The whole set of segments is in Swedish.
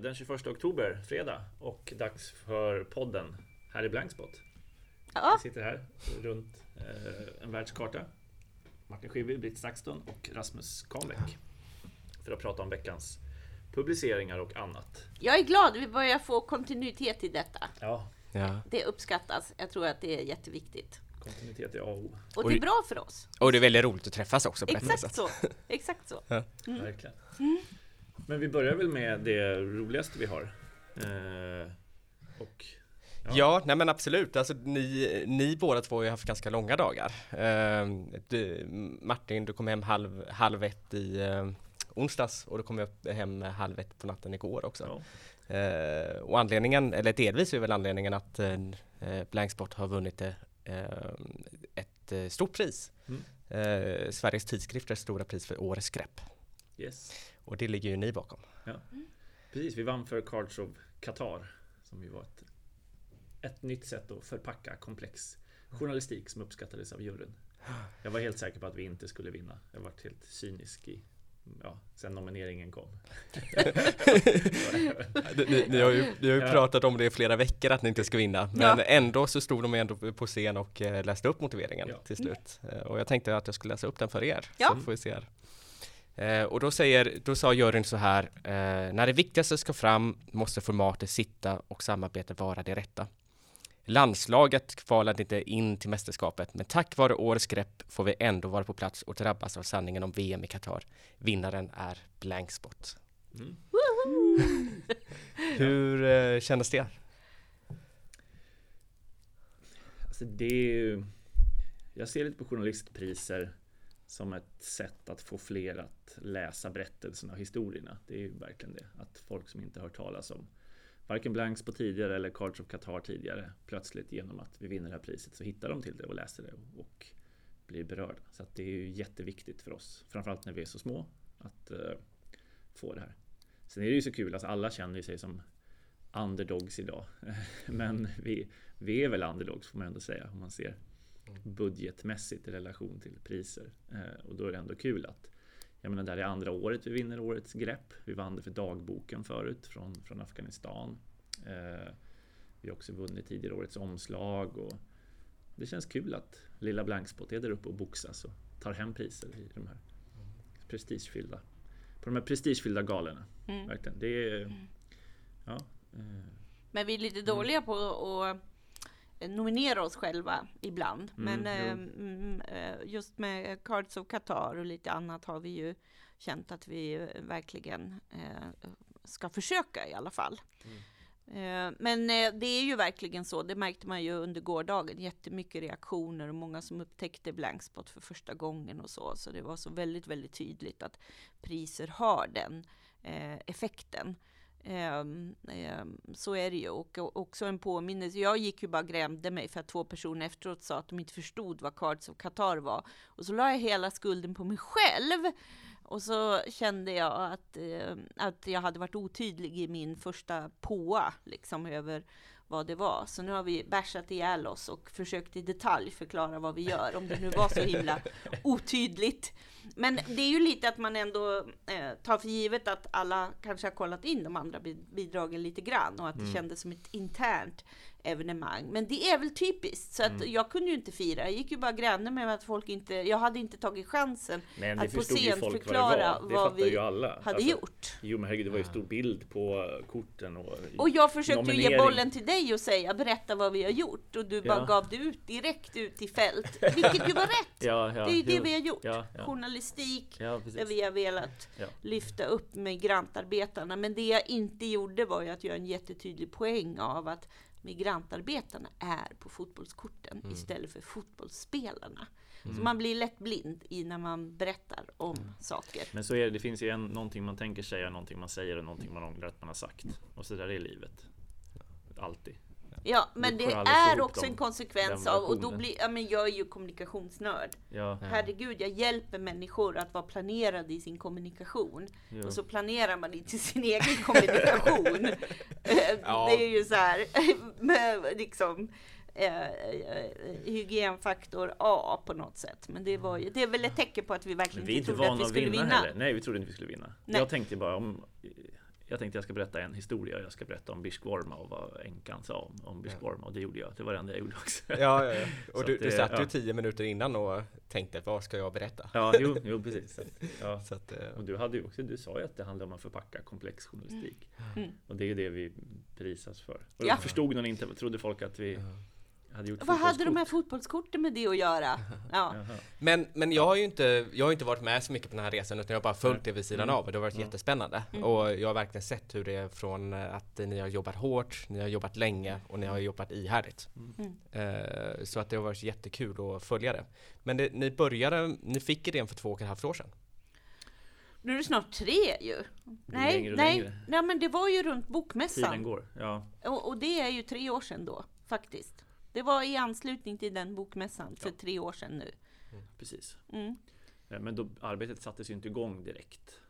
den 21 oktober, fredag, och dags för podden här i Blankspot. Ja. Vi sitter här runt eh, en världskarta. Martin Schibbye, Britt Saxton och Rasmus Kahnbäck. För att prata om veckans publiceringar och annat. Jag är glad vi börjar få kontinuitet i detta. Ja, Ja. Det uppskattas. Jag tror att det är jätteviktigt. kontinuitet är A och O. Och det är bra för oss. Och det är väldigt roligt att träffas också på Exakt sätt. så. Exakt så. Verkligen. Men vi börjar väl med det roligaste vi har. Eh, och Ja, nej men absolut. Alltså, ni, ni båda två har ju haft ganska långa dagar. Eh, du, Martin, du kom hem halv, halv ett i eh, onsdags och du kom upp hem halv ett på natten igår också. ja, Eh, och anledningen, eller delvis är väl anledningen att eh, Blanksport har vunnit eh, ett eh, stort pris. Mm. Eh, Sveriges tidskrifters stora pris för Årets grepp. yes. Och det ligger ju ni bakom. Precis, vi vann för Cards of Qatar. Som ju var ett, ett nytt sätt att förpacka komplex journalistik som uppskattades av juryn. Jag var helt säker på att vi inte skulle vinna. Jag var helt cynisk i Ja, sen nomineringen kom. Ni, ni har ju, ni har ju Ja. pratat om det i flera veckor att ni inte ska vinna. Men Ja. ändå så stod de ändå på scen och eh, läste upp motiveringen Ja. till slut. Eh, och jag tänkte att jag skulle läsa upp den för er. Ja. Så får vi se här. Eh, och då, säger, då sa juryn så här. Eh, när det viktigaste ska fram måste formatet sitta och samarbetet vara det rätta. Landslaget kvalade inte in till mästerskapet, men tack vare årets grepp får vi ändå vara på plats och drabbas av sanningen om VM i Qatar. Vinnaren är Blankspot. Mm. Hur eh, kändes det? Alltså det är ju, jag ser lite på journalistpriser som ett sätt att få fler att läsa berättelserna och historierna. Det är ju verkligen det. Att folk som inte hört talas om varken Blanks på tidigare eller Cards of Qatar tidigare plötsligt genom att vi vinner det här priset så hittar de till det och läser det och blir berörda. Så att det är ju jätteviktigt för oss, framförallt när vi är så små, att uh, få det här. Sen är det ju så kul, alltså alla känner ju sig som underdogs idag. Men vi, vi är väl underdogs får man ändå säga om man ser budgetmässigt i relation till priser. Eh, och då är det ändå kul att jag menar, där är andra året vi vinner årets grepp. Vi vann det för dagboken förut från, från Afghanistan. Eh, vi har också vunnit tidigare årets omslag och det känns kul att lilla Blankspot är där uppe och boxas och tar hem priser i de här prestigefyllda på de här prestigefyllda galorna. Mm. Verkligen. Det är, ja, eh, Men vi är lite dåliga på att nominera oss själva ibland. Mm, Men eh, mm, eh, just med Cards of Qatar och lite annat har vi ju känt att vi eh, verkligen eh, ska försöka i alla fall. Eh, Men eh, det är ju verkligen så, det märkte man ju under gårdagen, jättemycket reaktioner och många som upptäckte Blankspot för första gången och så. Så det var så väldigt, väldigt tydligt att priser har den eh, effekten. Ehm, ehm, så är det ju. Och också en påminnelse. Jag gick ju bara och grämde mig för att två personer efteråt sa att de inte förstod vad Cards of Qatar var. Och så la jag hela skulden på mig själv. Och så kände jag att, ehm, att jag hade varit otydlig i min första påa liksom över vad det var. Så nu har vi bärsat ihjäl oss och försökt i detalj förklara vad vi gör, om det nu var så himla otydligt. Men det är ju lite att man ändå eh, tar för givet att alla kanske har kollat in de andra bi- bidragen lite grann och att det kändes som ett internt evenemang. Men det är väl typiskt, så att jag kunde ju inte fira. Jag gick ju bara granne med att folk inte, jag hade inte tagit chansen men att på scen folk vad det förklara vad vi hade Alltså, gjort. Jo men herregud, det var ju stor bild på korten och, Och jag försökte ju ge bollen till dig och säga berätta vad vi har gjort och du bara Ja. gav det ut direkt ut i fält. Vilket ju var rätt. Ja, ja, det är ju det vi har gjort. Journalistik, där vi har velat lyfta upp migrantarbetarna. Men det jag inte gjorde var ju att göra en jättetydlig poäng av att migrantarbetarna är på fotbollskorten Mm. istället för fotbollsspelarna. Så man blir lätt blind i när man berättar om Mm. saker. Men så är det, det finns ju en, någonting man tänker säga, någonting man säger och någonting man ångrar att man har sagt. Och så där är livet. Alltid. Ja, men det är också en konsekvens av, och då blir, ja men jag är ju kommunikationsnörd. Ja, Herregud, jag hjälper människor att vara planerade i sin kommunikation. Jo. Och så planerar man inte sin egen kommunikation. Eh, Ja. Det är ju så här, med liksom eh, eh, hygienfaktor A på något sätt. Men det, var ju, det är väl ett tecken på att vi verkligen vi inte trodde att vi skulle vinna, vinna. Nej, vi trodde inte vi skulle vinna. Nej. Jag tänkte bara om jag tänkte jag ska berätta en historia. Jag ska berätta om Biskvorma och vad änkan sa om, om Biskvorma och det gjorde jag. Det var det enda jag gjorde också. Ja, ja, ja. och du, du satt ju tio minuter innan och tänkte vad ska jag berätta? Ja, jo, jo precis. Ja. Så att, och du hade ju också, du sa ju att det handlar om att förpacka komplex journalistik. Mm. Och det är ju det vi prisas för. Och ja. förstod någon inte, trodde folk att vi hade gjort Vad hade de här fotbollskorten med det att göra? Ja. men, men jag har ju inte, jag har inte varit med så mycket på den här resan utan jag har bara följt det vid sidan mm. av och det har varit mm. jättespännande. Mm. Och jag har verkligen sett hur det är från att ni har jobbat hårt, ni har jobbat länge och ni har jobbat ihärdigt. Mm. Uh, så att det har varit jättekul att följa det. Men det, ni började, ni fick idén för två och ett halvt år sedan. Nu är det snart tre ju. Nej, längre nej, längre. nej, men det var ju runt bokmässan. Tiden går, ja. Och, och det är ju tre år sedan då, faktiskt. Det var i anslutning till den bokmässan för ja. tre år sedan nu. Mm. Precis. Mm. Eh, men då, arbetet sattes ju inte igång direkt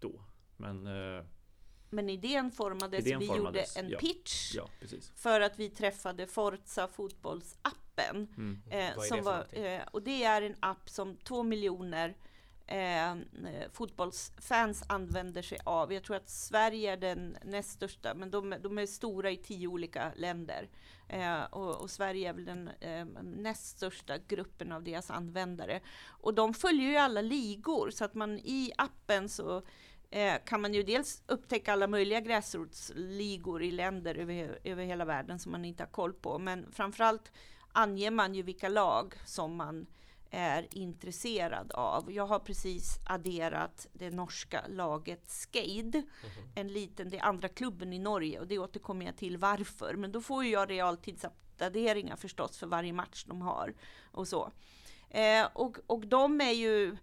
då. Men, eh, men idén formades. Idén vi formades, gjorde en ja. pitch ja, för att vi träffade Forza fotbollsappen. Mm. Eh, som var, eh, och det är en app som två miljoner eh, fotbollsfans använder sig av. Jag tror att Sverige är den näst största, men de, de är stora i tio olika länder. Eh, och, och, Sverige är väl den eh, näst största gruppen av deras användare. Och de följer ju alla ligor, så att man i appen så eh, kan man ju dels upptäcka alla möjliga gräsrotsligor i länder över, över hela världen som man inte har koll på. Men framförallt anger man ju vilka lag som man är intresserad av. Jag har precis adderat det norska laget Skeid, mm -hmm. en liten, det är andra klubben i Norge och det återkommer jag till varför. Men då får jag realtidsuppdateringar förstås för varje match de har och så. Eh, och, och de är ju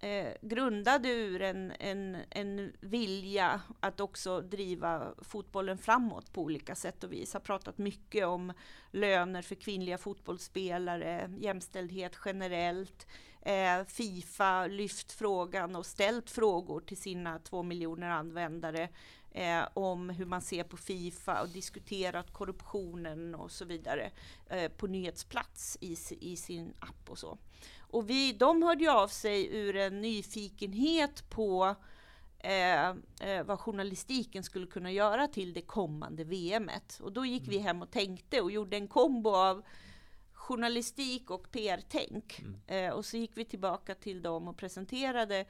eh, grundade ur en, en, en vilja att också driva fotbollen framåt på olika sätt och vis. Har pratat mycket om löner för kvinnliga fotbollsspelare, jämställdhet generellt. Eh, Fifa lyft frågan och ställt frågor till sina två miljoner användare eh, om hur man ser på Fifa och diskuterat korruptionen och så vidare eh, på nyhetsplats i, i sin app och så. Och vi, de hörde ju av sig ur en nyfikenhet på eh, eh, vad journalistiken skulle kunna göra till det kommande VMet. Och då gick mm. vi hem och tänkte och gjorde en kombo av journalistik och PR-tänk. Mm. Eh, och så gick vi tillbaka till dem och presenterade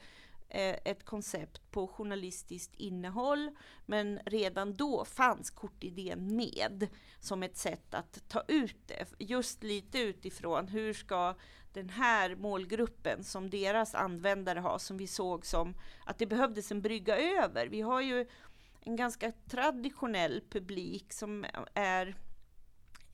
Eh, ett koncept på journalistiskt innehåll. Men redan då fanns kortidén med som ett sätt att ta ut det. Just lite utifrån hur ska den här målgruppen som deras användare har, som vi såg som att det behövdes en brygga över. Vi har ju en ganska traditionell publik som är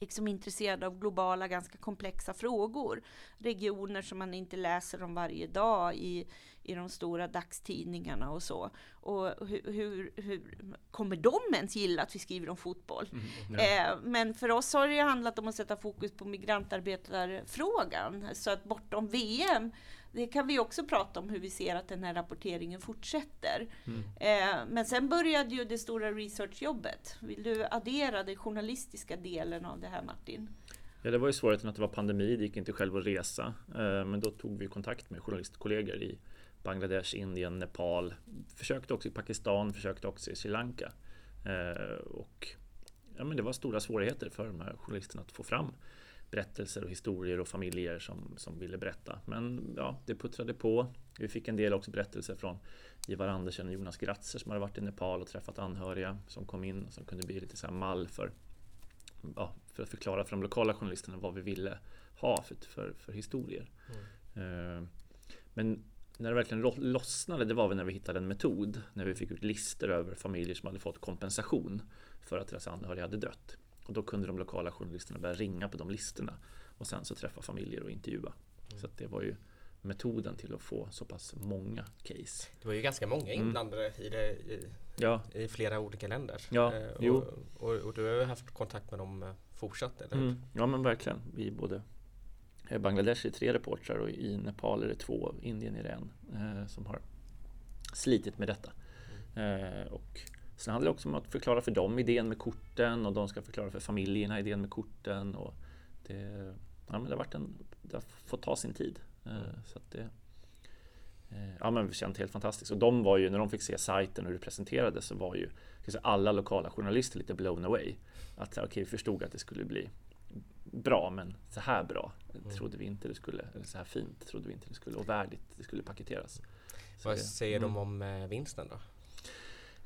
liksom intresserade av globala, ganska komplexa frågor. Regioner som man inte läser om varje dag i, i de stora dagstidningarna och så. Och hur, hur, hur kommer de ens gilla att vi skriver om fotboll? Mm, ja. eh, men för oss har det handlat om att sätta fokus på migrantarbetarfrågan. Så att bortom VM det kan vi också prata om hur vi ser att den här rapporteringen fortsätter. Mm. Eh, men sen började ju det stora researchjobbet. Vill du addera den journalistiska delen av det här Martin? Ja, det var ju svårigheten att det var pandemi, det gick inte själv att resa. Eh, men då tog vi kontakt med journalistkollegor i Bangladesh, Indien, Nepal. Försökte också i Pakistan, försökte också i Sri Lanka. Eh, och ja, men det var stora svårigheter för de här journalisterna att få fram berättelser och historier och familjer som, som ville berätta. Men ja, det puttrade på. Vi fick en del också berättelser från Ivar Andersen och Jonas Gratzer som hade varit i Nepal och träffat anhöriga som kom in och som kunde bli lite så mall för, ja, för att förklara för de lokala journalisterna vad vi ville ha för, för, för historier. Mm. Uh, men när det verkligen lossnade, det var väl när vi hittade en metod. När vi fick ut listor över familjer som hade fått kompensation för att deras anhöriga hade dött. Och då kunde de lokala journalisterna börja ringa på de listorna och sen så träffa familjer och intervjua. Mm. Så det var ju metoden till att få så pass många case. Det var ju ganska många mm. inblandade mm. i det i, ja. i, flera olika länder. Ja, eh, och, och, och, du har ju haft kontakt med dem eh, fortsatt, eller mm. Ja men verkligen. Vi både i Bangladesh är tre reportrar och i Nepal är det två, Indien är det en eh, som har slitit med detta. Mm. Eh, och Sen handlar det också om att förklara för dem idén med korten och de ska förklara för familjerna idén med korten. Och det, ja, men det, har varit en, det har fått ta sin tid. Eh, mm. Så det, eh, ja, men känt helt fantastiskt. Och de var ju, när de fick se sajten och hur det presenterades så var ju säga, alla lokala journalister lite blown away. Att okej, okay, vi förstod att det skulle bli bra, men så här bra mm. trodde vi inte det skulle, eller så här fint trodde vi inte det skulle och värdigt det skulle paketeras. Så Vad säger mm. de om eh, vinsten då?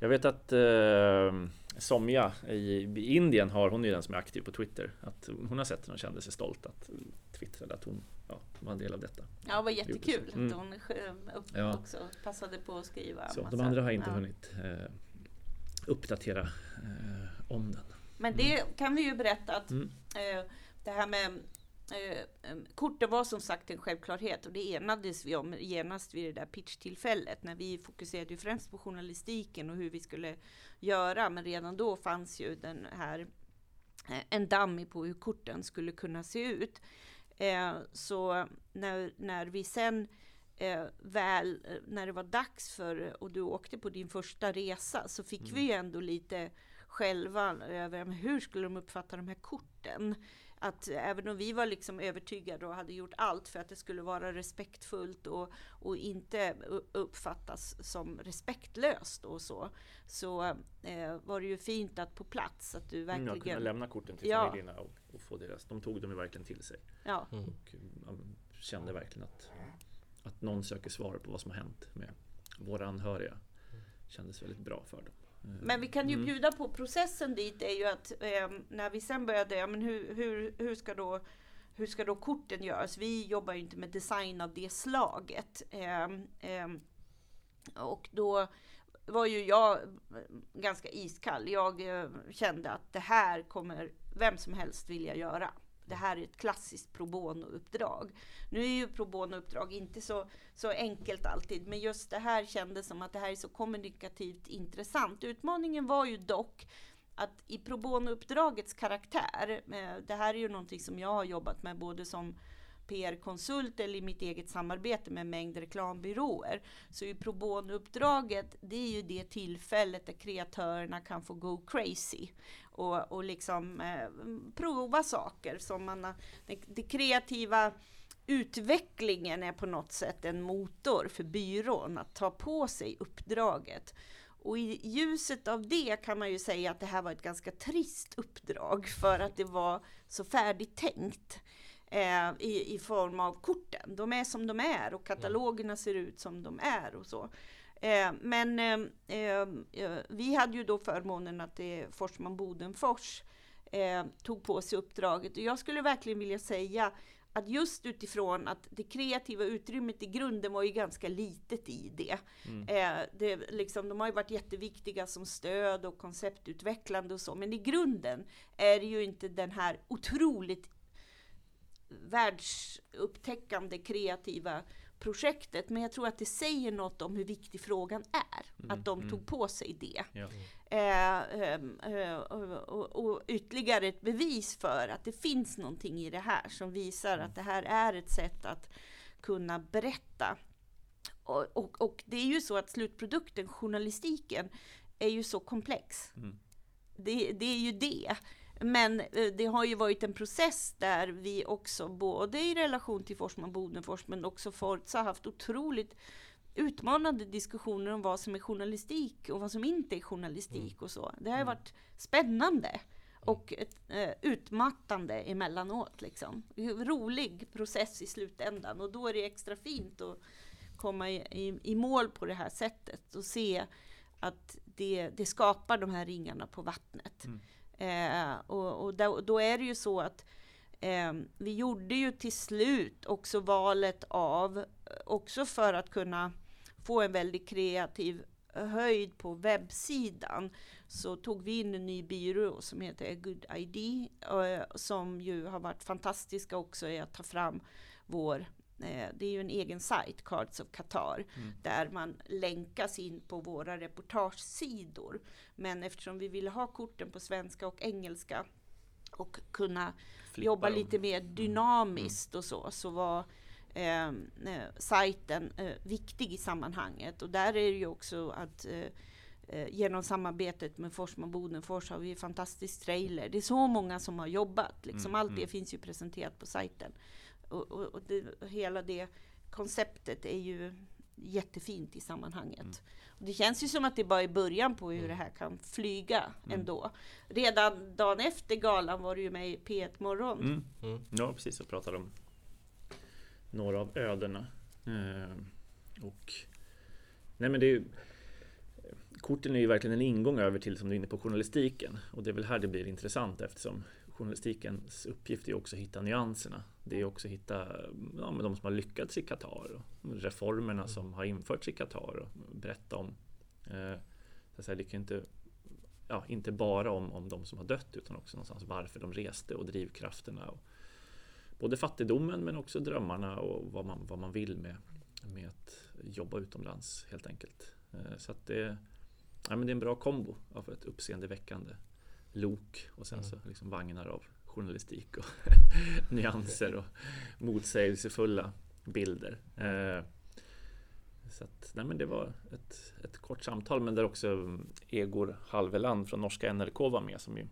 Jag vet att eh, Somja i, i, Indien har, hon är den som är aktiv på Twitter, att hon har sett den och kände sig stolt att twittrade att hon ja, var en del av detta. Ja, det var jättekul mm. att hon upp, ja. också passade på att skriva. Så, de andra har inte ja. hunnit eh, uppdatera eh, om den. Men det mm. kan vi ju berätta att mm. eh, det här med eh, korten var som sagt en självklarhet och det enades vi om genast vid det där pitchtillfället när vi fokuserade ju främst på journalistiken och hur vi skulle göra. Men redan då fanns ju den här eh, en damm på hur korten skulle kunna se ut. Eh, så när, när vi sen eh, väl, eh, när det var dags för, och du åkte på din första resa, så fick mm. vi ju ändå lite själva över hur skulle de uppfatta de här korten. Att även om vi var liksom övertygade och hade gjort allt för att det skulle vara respektfullt och, och inte uppfattas som respektlöst och så, så eh, var det ju fint att på plats att du verkligen... Ja, kunna lämna korten till ja. familjerna och, och, få deras, de tog dem ju verkligen till sig. Ja. Mm. Och man kände verkligen att, att någon söker svar på vad som har hänt med våra anhöriga. kändes väldigt bra för dem. Men vi kan ju mm. bjuda på processen dit är ju att eh, när vi sen började, ja, men hur, hur, hur, ska då, hur ska då korten göras? Vi jobbar ju inte med design av det slaget. Eh, eh, och då var ju jag ganska iskall. Jag eh, kände att det här kommer vem som helst vilja göra det här är ett klassiskt pro bono-uppdrag. Nu är ju pro bono-uppdrag inte så, så enkelt alltid, men just det här kändes som att det här är så kommunikativt intressant. Utmaningen var ju dock att i pro bono-uppdragets karaktär, eh, det här är ju någonting som jag har jobbat med både som PR-konsult eller i mitt eget samarbete med en mängd reklambyråer. Så i pro bono-uppdraget, det är ju det tillfället där kreatörerna kan få go crazy och, och liksom eh, prova saker som man har, det, det kreativa utvecklingen är på något sätt en motor för byrån att ta på sig uppdraget. Och i ljuset av det kan man ju säga att det här var ett ganska trist uppdrag för att det var så färdigt tänkt eh, i, i form av korten. De är som de är och katalogerna ser ut som de är och så. Eh, men eh, vi hade ju då förmånen att Forsman Bodenfors tog på sig uppdraget och jag skulle verkligen vilja säga att just utifrån att det kreativa utrymmet i grunden var ju ganska litet i det. Mm. Eh, det liksom, de har ju varit jätteviktiga som stöd och konceptutvecklande och så, men i grunden är det ju inte den här otroligt världsupptäckande kreativa projektet. Men jag tror att det säger något om hur viktig frågan är. Mm, att de mm. tog på sig det. Ja. Eh, ehm, eh, och, och, ytterligare ett bevis för att det finns någonting i det här som visar mm. att det här är ett sätt att kunna berätta. Och, och, och, det är ju så att slutprodukten, journalistiken, är ju så komplex. Mm. Det, det är ju det. Men eh, det har ju varit en process där vi också, både i relation till Forsman Bodenfors, men också Forza, haft otroligt utmanande diskussioner om vad som är journalistik och vad som inte är journalistik mm. och så. Det har mm. varit spännande och ett, eh, utmattande emellanåt. Liksom. Rolig process i slutändan och då är det extra fint att komma i, i, i mål på det här sättet och se att det, det skapar de här ringarna på vattnet. Mm. Eh, och, och då, då, är det ju så att eh, vi gjorde ju till slut också valet av, eh, också för att kunna få en väldigt kreativ höjd på webbsidan, så tog vi in en ny byrå som heter A Good ID, eh, som ju har varit fantastiska också i att ta fram vår det är ju en egen sajt, Cards of Qatar, mm. där man länkas in på våra reportagesidor. Men eftersom vi ville ha korten på svenska och engelska och kunna Flippa jobba dem. lite mer mm. dynamiskt mm. och så, så var ehm, eh, sajten eh, viktig i sammanhanget. Och där är det ju också att eh, eh genom samarbetet med Forsman Bodenfors har vi fantastisk trailer. Det är så många som har jobbat. Liksom. Mm, Allt det mm. finns ju presenterat på sajten och, och, och det, hela det konceptet är ju jättefint i sammanhanget. Och det känns ju som att det bara är början på hur det här kan flyga ändå. Redan dagen efter galan var du ju med i P1 Morgon. Mm. Mm. Ja, precis. Och pratade om några av ödena. Eh, och nej, men det är ju, korten är ju verkligen en ingång över till, som du är inne på, journalistiken. Och det är väl här det blir intressant eftersom journalistikens uppgift är också att hitta nyanserna. Det är också att hitta ja, de som har lyckats i Qatar och reformerna som har införts i Qatar och berätta om. Eh, så att säga, det kan inte, ja, inte bara om, om de som har dött utan också någonstans varför de reste och drivkrafterna. Och både fattigdomen men också drömmarna och vad man, vad man vill med, med att jobba utomlands helt enkelt. Eh, så att det, ja, men det är en bra kombo av ett uppseendeväckande lok och sen så liksom vagnar av journalistik och nyanser och motsägelsefulla bilder. Eh, så att, nej men det var ett, ett kort samtal men där också Egor Halveland från norska NRK var med som ju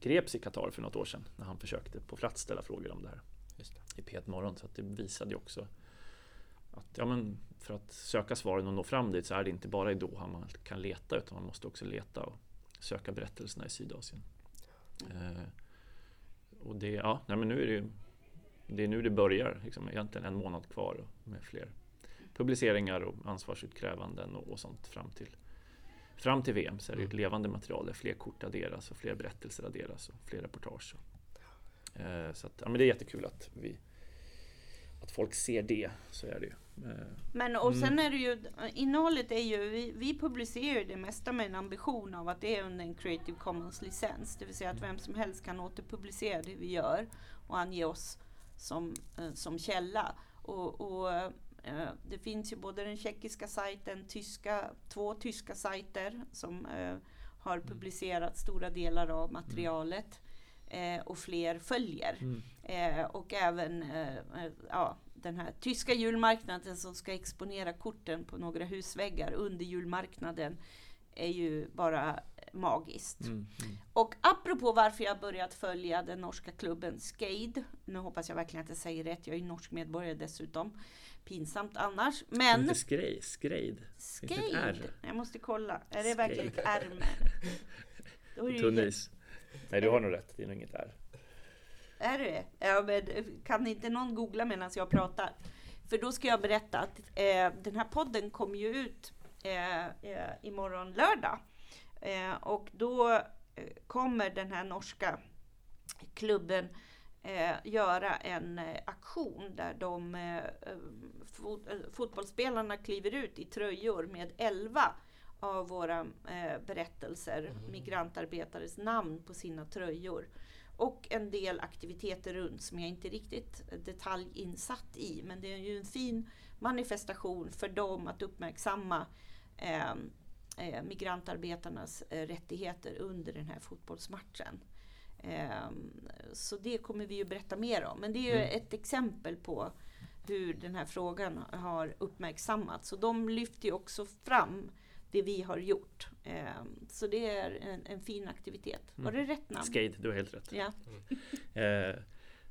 greps i Qatar för något år sedan när han försökte på plats ställa frågor om det här det. i P1 Morgon. Så att det visade ju också att ja, men för att söka svaren och nå fram dit så är det inte bara i Doha man kan leta utan man måste också leta och söka berättelserna i Sydasien. Eh, och det, ja, nej, men nu är det ju det är nu det börjar, liksom, egentligen en månad kvar med fler publiceringar och ansvarsutkrävanden och, och sånt fram till Fram till VM så är det ett levande material där fler kort adderas och fler berättelser adderas och fler reportage. Eh, så att, ja, men det är jättekul att vi att folk ser det, så är det ju. Men och sen är det ju, innehållet är ju, vi, vi publicerar det mesta med en ambition av att det är under en Creative Commons licens. Det vill säga att vem som helst kan återpublicera det vi gör och ange oss som, eh, som källa. Och, och eh, det finns ju både den tjeckiska sajten, tyska, två tyska sajter som eh, har publicerat stora delar av materialet. Eh, och fler följer. Eh, och även eh, eh, ja, den här tyska julmarknaden som ska exponera korten på några husväggar under julmarknaden är ju bara magiskt. mm, mm. Och apropå varför jag börjat följa den norska klubben Skade. Nu hoppas jag verkligen att jag säger rätt. Jag är ju norsk medborgare dessutom. Pinsamt annars. Men Inte skrej, skrejd. R? Jag måste kolla. Är det verkligen ett R med? Nej, du har nog rätt. Det är nog inget R. Är det Ja, men kan inte någon googla medan jag pratar? För då ska jag berätta att eh, den här podden kommer ju ut eh, eh, imorgon lördag. Eh, och då eh, kommer den här norska klubben eh, göra en eh, aktion där de eh, eh, fot, eh, fotbollsspelarna kliver ut i tröjor med 11 av våra eh, berättelser, migrantarbetares namn på sina tröjor. Och en del aktiviteter runt som jag inte riktigt detaljinsatt i. Men det är ju en fin manifestation för dem att uppmärksamma eh, eh, migrantarbetarnas eh, rättigheter under den här fotbollsmatchen. Eh, så det kommer vi ju berätta mer om. Men det är ju Mm. ett exempel på hur den här frågan har uppmärksammats. Och de lyfter ju också fram det vi har gjort. Eh, så det är en, en fin aktivitet. Var det rätt namn? Skade, du har helt rätt. Ja. Eh,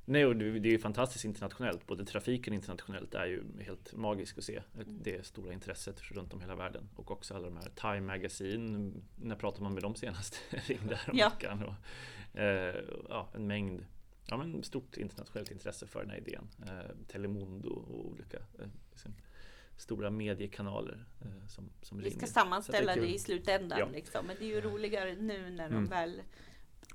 nej, och det det är ju fantastiskt internationellt. Både trafiken internationellt är ju helt magisk att se. Det stora intresset runt om hela världen. Och också alla de här Time Magazine. När pratade man med dem senast? Ringde häromveckan. Och, eh, ja, en mängd Ja men stort internationellt intresse för den här idén. Eh, Telemundo och olika eh, liksom, stora mediekanaler eh, som, som Vi ringer. ska sammanställa det det, i slutändan. Ja. Liksom. Men det är ju roligare nu när de Mm. väl...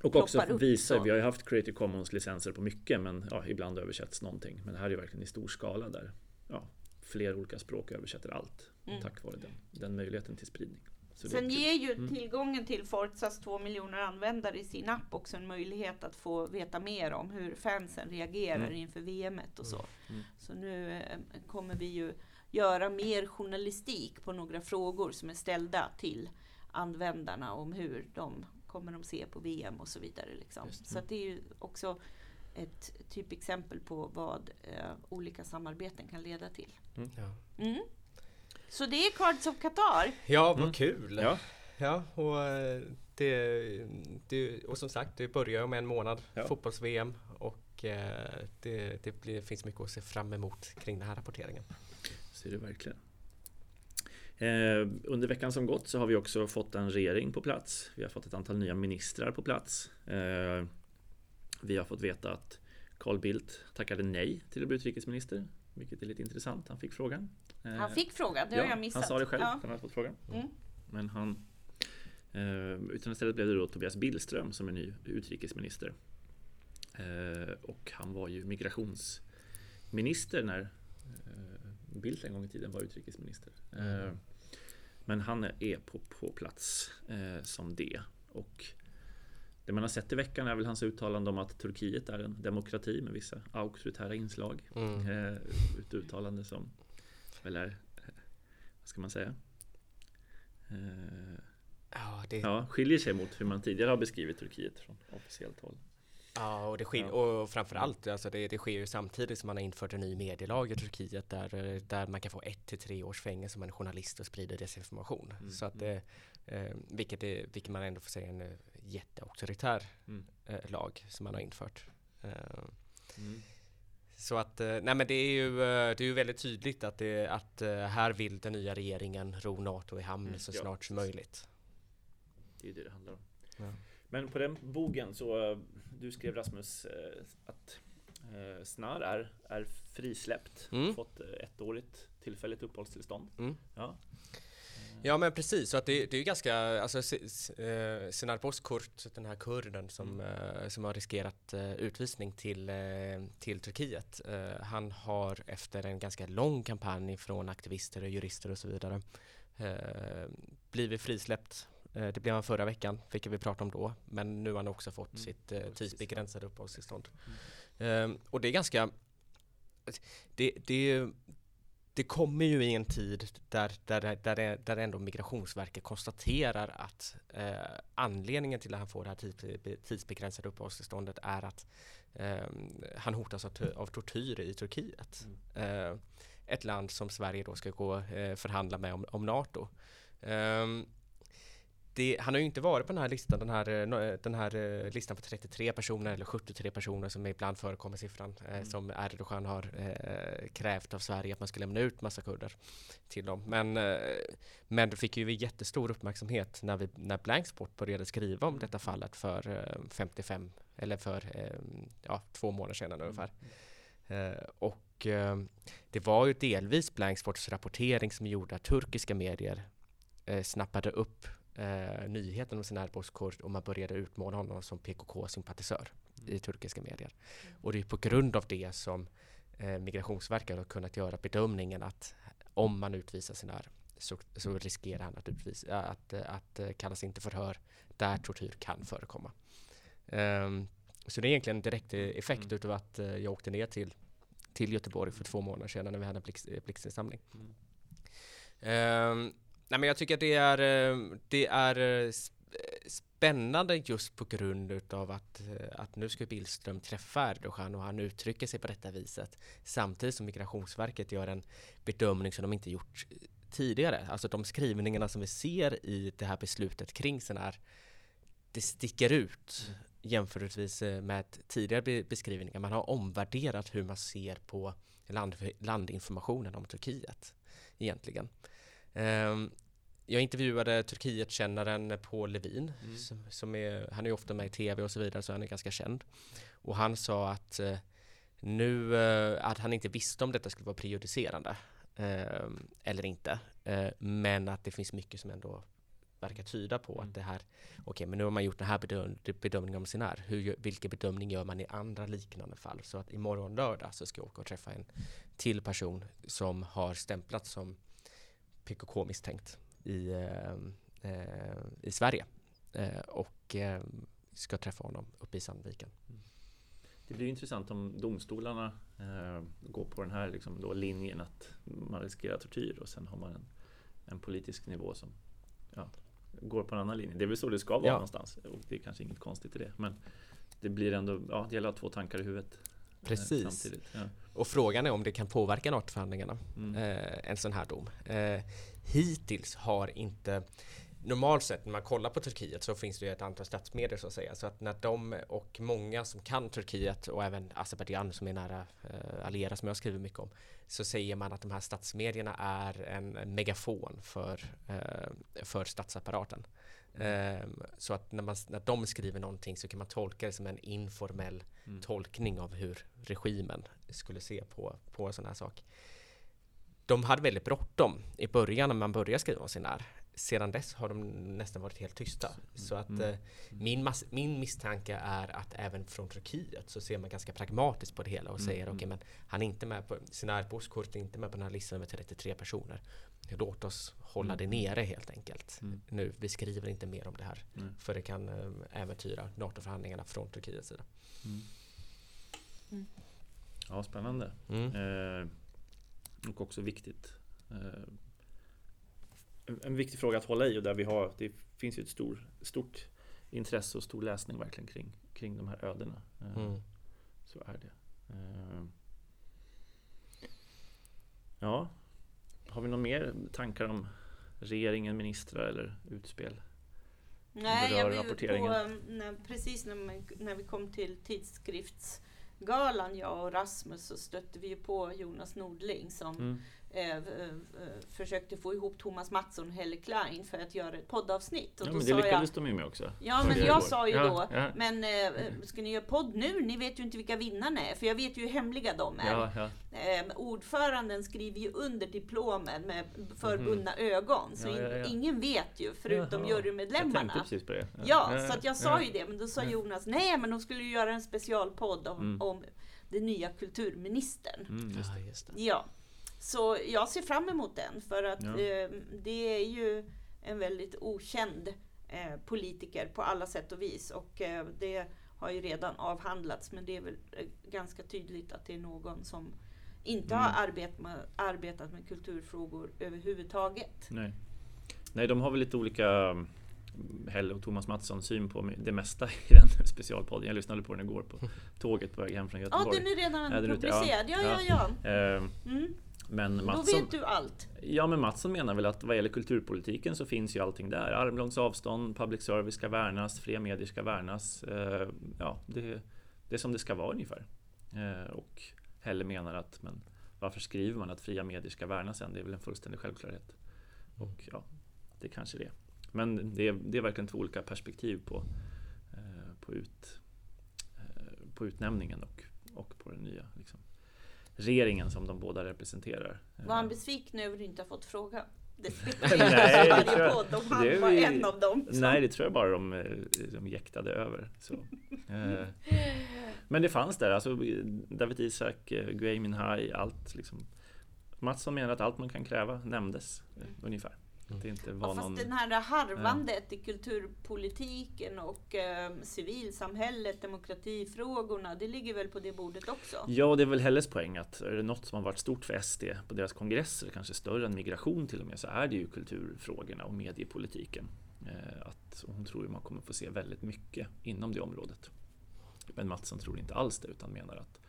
Och också visa, vi har ju haft Creative Commons licenser på mycket men ja, ibland översätts någonting. Men det här är verkligen i stor skala där ja, fler olika språk översätter allt. Mm. Tack vare den, den möjligheten till spridning. Så Sen ger ju Mm. tillgången till Forzas två miljoner användare i sin app också en möjlighet att få veta mer om hur fansen reagerar Mm. inför VMet och så. Mm. Så nu eh, kommer vi ju göra mer journalistik på några frågor som är ställda till användarna om hur de kommer de se på VM och så vidare. Liksom. Det. Så att det är ju också ett typexempel på vad eh, olika samarbeten kan leda till. Ja, Mm. Så det är Cards of Qatar. ja vad Mm. kul! Ja, Ja, och, eh, det, det, och som sagt, det börjar om en månad, Ja. fotbolls-VM. Och eh, det, det blir, finns mycket att se fram emot kring den här rapporteringen. Så är det verkligen. Eh, under veckan som gått så har vi också fått en regering på plats. Vi har fått ett antal nya ministrar på plats. Eh, vi har fått veta att Carl Bildt tackade nej till att bli utrikesminister, vilket är lite intressant. Han fick frågan. Eh, han fick frågan, det har jag missat. Han sa det själv, ja. han hade fått frågan. Mm. Men han utan istället blev det då Tobias Billström som är ny utrikesminister. Och han var ju migrationsminister när Bildt en gång i tiden var utrikesminister. Mm. Men han är på, på plats eh, som det. Och det man har sett i veckan är väl hans uttalande om att Turkiet är en demokrati med vissa auktoritära inslag. Mm. Eh, ett uttalande som väl är, vad ska man säga? Eh, ja, det... ja, skiljer sig mot hur man tidigare har beskrivit Turkiet från officiellt håll. Ja, och det sker, ja. och framförallt, alltså det, det sker ju samtidigt som man har infört en ny medielag i Turkiet där, där man kan få ett till tre års fängelse som en journalist och sprider desinformation. Mm. Så att det, eh, vilket, är, vilket man ändå får säga är en eh, jätteauktoritär mm. eh, lag som man har infört. Eh, mm. Så att, eh, nej men det är ju, eh, det är ju väldigt tydligt att, det, att här vill den nya regeringen ro NATO i hamn mm. så snart ja, som möjligt. Det är ju det det handlar om. Ja. Men på den bogen så, du skrev Rasmus eh, att eh, Snar är, är frisläppt, mm. fått eh, ettårigt tillfälligt uppehållstillstånd. Mm. Ja. Ja men precis, så att det, det är ju ganska, alltså Senarpos Kurt, den här kurden som, mm. som har riskerat utvisning till, till Turkiet. Han har efter en ganska lång kampanj från aktivister och jurister och så vidare blivit frisläppt Eh, det blev han förra veckan, vilket vi pratade om då. Men nu har han också fått mm. sitt eh, tidsbegränsade uppehållstillstånd. Mm. Um, och det är ganska... Det, det, det kommer ju i en tid där, där, där, där ändå Migrationsverket konstaterar att eh, anledningen till att han får det här tidsbegränsade uppehållstillståndet är att eh, han hotas av, av tortyr i Turkiet. Mm. Eh, ett land som Sverige då ska gå eh, förhandla med om, om NATO. Um, det, han har ju inte varit på den här listan, den här, eh, den här eh, listan på 33 personer eller 73 personer som ibland förekommer siffran mm. som Erdogan har eh, krävt av Sverige att man ska lämna ut massa kurder till dem. Men, eh, men det fick ju jättestor uppmärksamhet när, vi, när Blanksport började skriva om detta fallet för eh, 55 eller för eh, ja, två månader sedan mm. ungefär. och det var ju delvis Blanksports rapportering som gjorde att turkiska medier snappade upp eh, nyheten om Sinar Bozkurt och man började utmåla honom som PKK-sympatisör mm. i turkiska medier. Och det är på grund av det som eh, Migrationsverket har kunnat göra bedömningen att om man utvisar Sinar så, så riskerar han att, utvisa, att, att, att eh, kallas in till förhör där tortyr kan förekomma. Um, så det är egentligen en direkt effekt mm. utav att uh, jag åkte ner till, till Göteborg för två månader sedan när vi hade en blixtinsamling. Mm. Um, Nej men jag tycker att det är, eh, det är eh, eh, spännande just på grund utav att, att nu ska Billström träffa Erdogan och han uttrycker sig på detta viset samtidigt som Migrationsverket gör en bedömning som de inte gjort tidigare. Alltså de skrivningarna som vi ser i det här beslutet kring sån här det sticker ut jämförelsevis med tidigare beskrivningar. Man har omvärderat hur man ser på land, landinformationen om Turkiet egentligen. Um, jag intervjuade Turkietkännaren Paul Levin, mm. som, som, är, han är ju ofta med i tv och så vidare, så han är ganska känd. Och han sa att eh, nu, eh, att han inte visste om detta skulle vara prejudicerande eh, eller inte. Eh, men att det finns mycket som ändå verkar tyda på mm. att det här, okej okay, men nu har man gjort den här bedöm bedömningen om Sinar, Hur, vilken bedömning gör man i andra liknande fall? Så att imorgon lördag så ska jag åka och träffa en till person som har stämplats som PKK-misstänkt i, eh, eh, i Sverige eh, och ska träffa honom uppe i Sandviken. Mm. Det blir intressant om domstolarna eh, går på den här liksom då linjen att man riskerar tortyr och sen har man en, en politisk nivå som ja, går på en annan linje. Det är väl så det ska vara ja. någonstans och det är kanske inget konstigt i det. Men det blir ändå, ja, det gäller att ha två tankar i huvudet. Precis. Ja. Och frågan är om det kan påverka NATO-förhandlingarna, mm. eh, en sån här dom. Eh, hittills har inte normalt sett när man kollar på Turkiet så finns det ju ett antal statsmedier så att säga. Så att när de och många som kan Turkiet och även Azerbajdzjan som är nära eh, allierade som jag skriver mycket om så säger man att de här statsmedierna är en megafon för, eh, för statsapparaten. Eh, så att när, man, när de skriver någonting så kan man tolka det som en informell mm. tolkning av hur regimen skulle se på, på en sån här sak. De hade väldigt bråttom i början när man började skriva om sin här sedan dess har de nästan varit helt tysta. Så att mm. eh, min, min misstanke är att även från Turkiet så ser man ganska pragmatiskt på det hela och mm. säger okej okay, men han är inte med på, Sinar Bozkurt är inte med på den här listan med 33 personer. Låt oss hålla det mm. nere helt enkelt. Mm. Nu, vi skriver inte mer om det här. Mm. För det kan eh, äventyra NATO-förhandlingarna från Turkiets sida. Mm. Ja, spännande. Eh, och också viktigt. Eh, en viktig fråga att hålla i och där vi har, det finns ju ett stor, stort intresse och stor läsning verkligen kring, kring de här ödena. Eh, mm. Så är det. Eh, ja, har vi några mer tankar om regeringen, ministrar eller utspel? Nej, jag rapporteringen? På, när, precis när, man, när vi kom till tidskriftsgalan, jag och Rasmus, så stötte vi på Jonas Nordling som mm Eh, eh, försökte få ihop Thomas Mattsson och Helle Klein för att göra ett poddavsnitt. Och ja, men det lyckades jag, de ju med också. Ja, men jag sa ju då, ja. men eh, ska ni göra podd nu? Ni vet ju inte vilka vinnarna är, för jag vet ju hur hemliga de är. Ja, eh, ordföranden skriver ju under diplomen med förbundna mm. ögon, så in, ingen vet ju, förutom Jaha. jurymedlemmarna. Jag tänkte precis på det. Ja, så att jag sa ju det, men då sa Jonas, nej, men de skulle ju göra en specialpodd om, mm. om den nya kulturministern. Mm. Just det. Ja. Så jag ser fram emot den för att ja. eh, det är ju en väldigt okänd eh, politiker på alla sätt och vis. Och eh, det har ju redan avhandlats men det är väl eh, ganska tydligt att det är någon som inte mm. har arbet med, arbetat med kulturfrågor överhuvudtaget. Nej. Nej, de har väl lite olika mm, Helle och Thomas Mattsson syn på det mesta i den specialpodden. Jag lyssnade på den igår på tåget på väg hem från Göteborg. Ja, den är redan ja, publicerad. Ja, ja, ja. ja. Mm. Men Mattsson, Då vet du allt. Ja, men Mattsson menar väl att vad gäller kulturpolitiken så finns ju allting där. Armlångs avstånd, public service ska värnas, fria medier ska värnas. Eh, ja, det, det är som det ska vara ungefär. Eh, och Helle menar att, men varför skriver man att fria medier ska värnas än? Det är väl en fullständig självklarhet. Och ja, det kanske det är. Men det är, det är verkligen två olika perspektiv på, eh, på, ut, på utnämningen och, och på den nya liksom, regeringen som de båda representerar. Var han besviken över att inte har fått fråga? Det tror jag, podd, han var vi, en av dem. Som... Nej, det tror jag bara de, eh, de jäktade över. Eh, men det fanns där, alltså David Isak, eh, Gui Minhai, allt liksom. Mattsson menar att allt man kan kräva nämndes ungefär. Att det inte var ja, fast någon... den här harvandet ja. i kulturpolitiken och eh, civilsamhället, demokratifrågorna, det ligger väl på det bordet också? Ja, det är väl Helles poäng att är det något som har varit stort för SD på deras kongresser, kanske större än migration till och med, så är det ju kulturfrågorna och mediepolitiken. Eh, att hon tror ju man kommer få se väldigt mycket inom det området. Men Mattsson tror inte alls det, utan menar att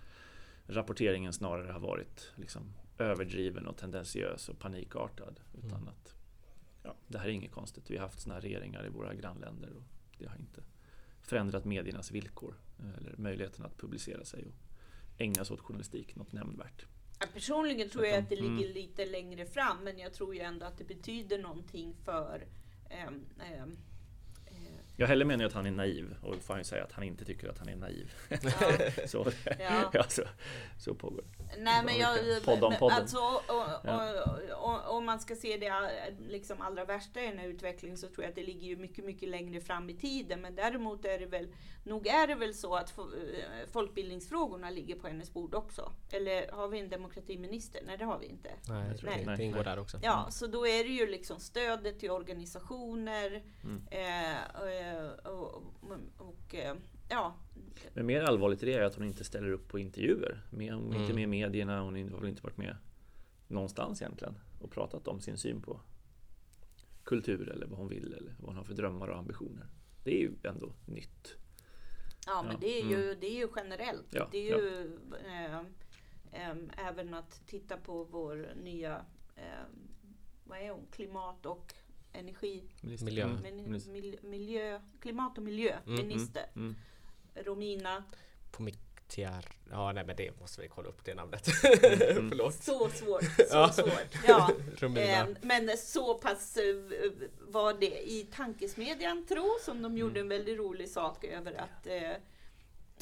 rapporteringen snarare har varit liksom överdriven och tendentiös och panikartad. Utan mm. att ja, det här är inget konstigt. Vi har haft sådana här regeringar i våra grannländer och det har inte förändrat mediernas villkor eh, eller möjligheten att publicera sig och ägna sig åt journalistik något nämnvärt. Ja, personligen tror jag att det ligger mm. lite längre fram men jag tror ju ändå att det betyder någonting för um, um, jag heller menar att han är naiv och får han säga att han inte tycker att han är naiv. Ja. så, ja. ja. så, så pågår Nej men jag, podd om podden. Alltså, om man ska se det liksom allra värsta i den här utvecklingen så tror jag att det ligger ju mycket, mycket längre fram i tiden. Men däremot är det väl, nog är det väl så att eh, folkbildningsfrågorna ligger på hennes bord också. Eller har vi en demokratiminister? Nej det har vi inte. Nej, jag tror Nej. det ingår där också. Ja, så då är det ju liksom stödet till organisationer mm. eh, Eh, och, och, eh, ja. Men mer allvarligt är det att hon inte ställer upp på intervjuer. Hon är mm. inte med i medierna, hon har väl inte varit med någonstans egentligen och pratat om sin syn på kultur eller vad hon vill eller vad hon har för drömmar och ambitioner. Det är ju ändå nytt. Ja, men det är ju, mm. det är ju generellt. Ja, det är ju äh, äh, även att titta på vår nya äh, vad är hon? klimat och energi. Miljö. Mm. men, mil, miljö, klimat och miljöminister Mm. Romina. På Miktiar. Ja, nej men det måste vi kolla upp det namnet. Mm. Förlåt. Så svårt, så Ja. svårt. Ja. Romina. Eh, men så pass eh, var det i tankesmedjan tro som de gjorde en väldigt rolig sak över att eh,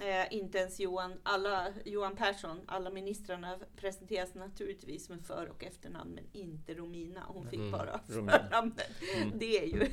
eh, inte ens Johan, alla, Johan Persson, alla ministrarna presenteras naturligtvis med för och efternamn men inte Romina. Hon fick Mm, bara förnamnet. Mm. Det är ju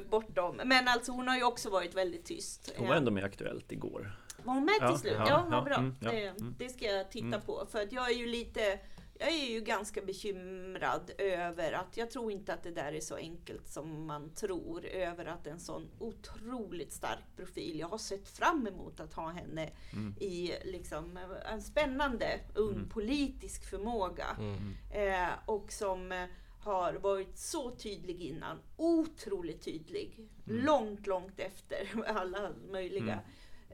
bortom. Men alltså hon har ju också varit väldigt tyst. Hon var ändå med Aktuellt igår. Var hon med Ja, till slut? ja, Ja, vad ja, bra. mm, ja, Eh, mm. Det ska jag titta Mm. på. För att jag är ju lite jag är ju ganska bekymrad över att jag tror inte att det där är så enkelt som man tror. Över att en sån otroligt stark profil. Jag har sett fram emot att ha henne Mm. i liksom en spännande ung Mm. politisk förmåga. Mm. Eh, och som eh, har varit så tydlig innan. Otroligt tydlig. Mm. Långt, långt efter alla möjliga Mm.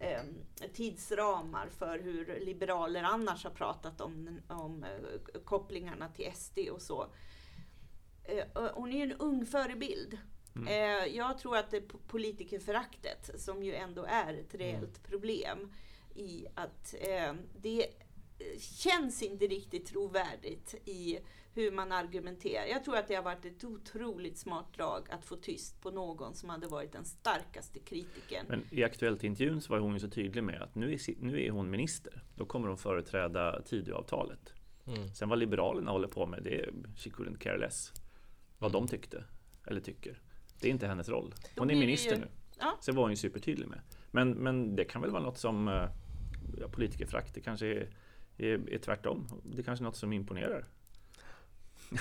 Eh, tidsramar för hur liberaler annars har pratat om, om eh, kopplingarna till SD och så. Eh, hon är ju en ung förebild. Mm. Eh, jag tror att det po- politikerföraktet, som ju ändå är ett Mm. reellt problem, i att eh, det eh, känns inte riktigt trovärdigt i hur man argumenterar. Jag tror att det har varit ett otroligt smart drag att få tyst på någon som hade varit den starkaste kritiken. Men i Aktuellt-intervjun så var hon ju så tydlig med att nu är, nu är hon minister. Då kommer hon företräda Tidöavtalet. Mm. Sen vad Liberalerna håller på med, det är she couldn't care less. Vad de tyckte, eller tycker. Det är inte hennes roll. Hon är minister ju- nu. Ja. Så var hon ju supertydlig med. Men, men det kan väl vara något som eh, ja, politikerfrakt, det kanske är, är, är tvärtom. Det kanske är något som imponerar.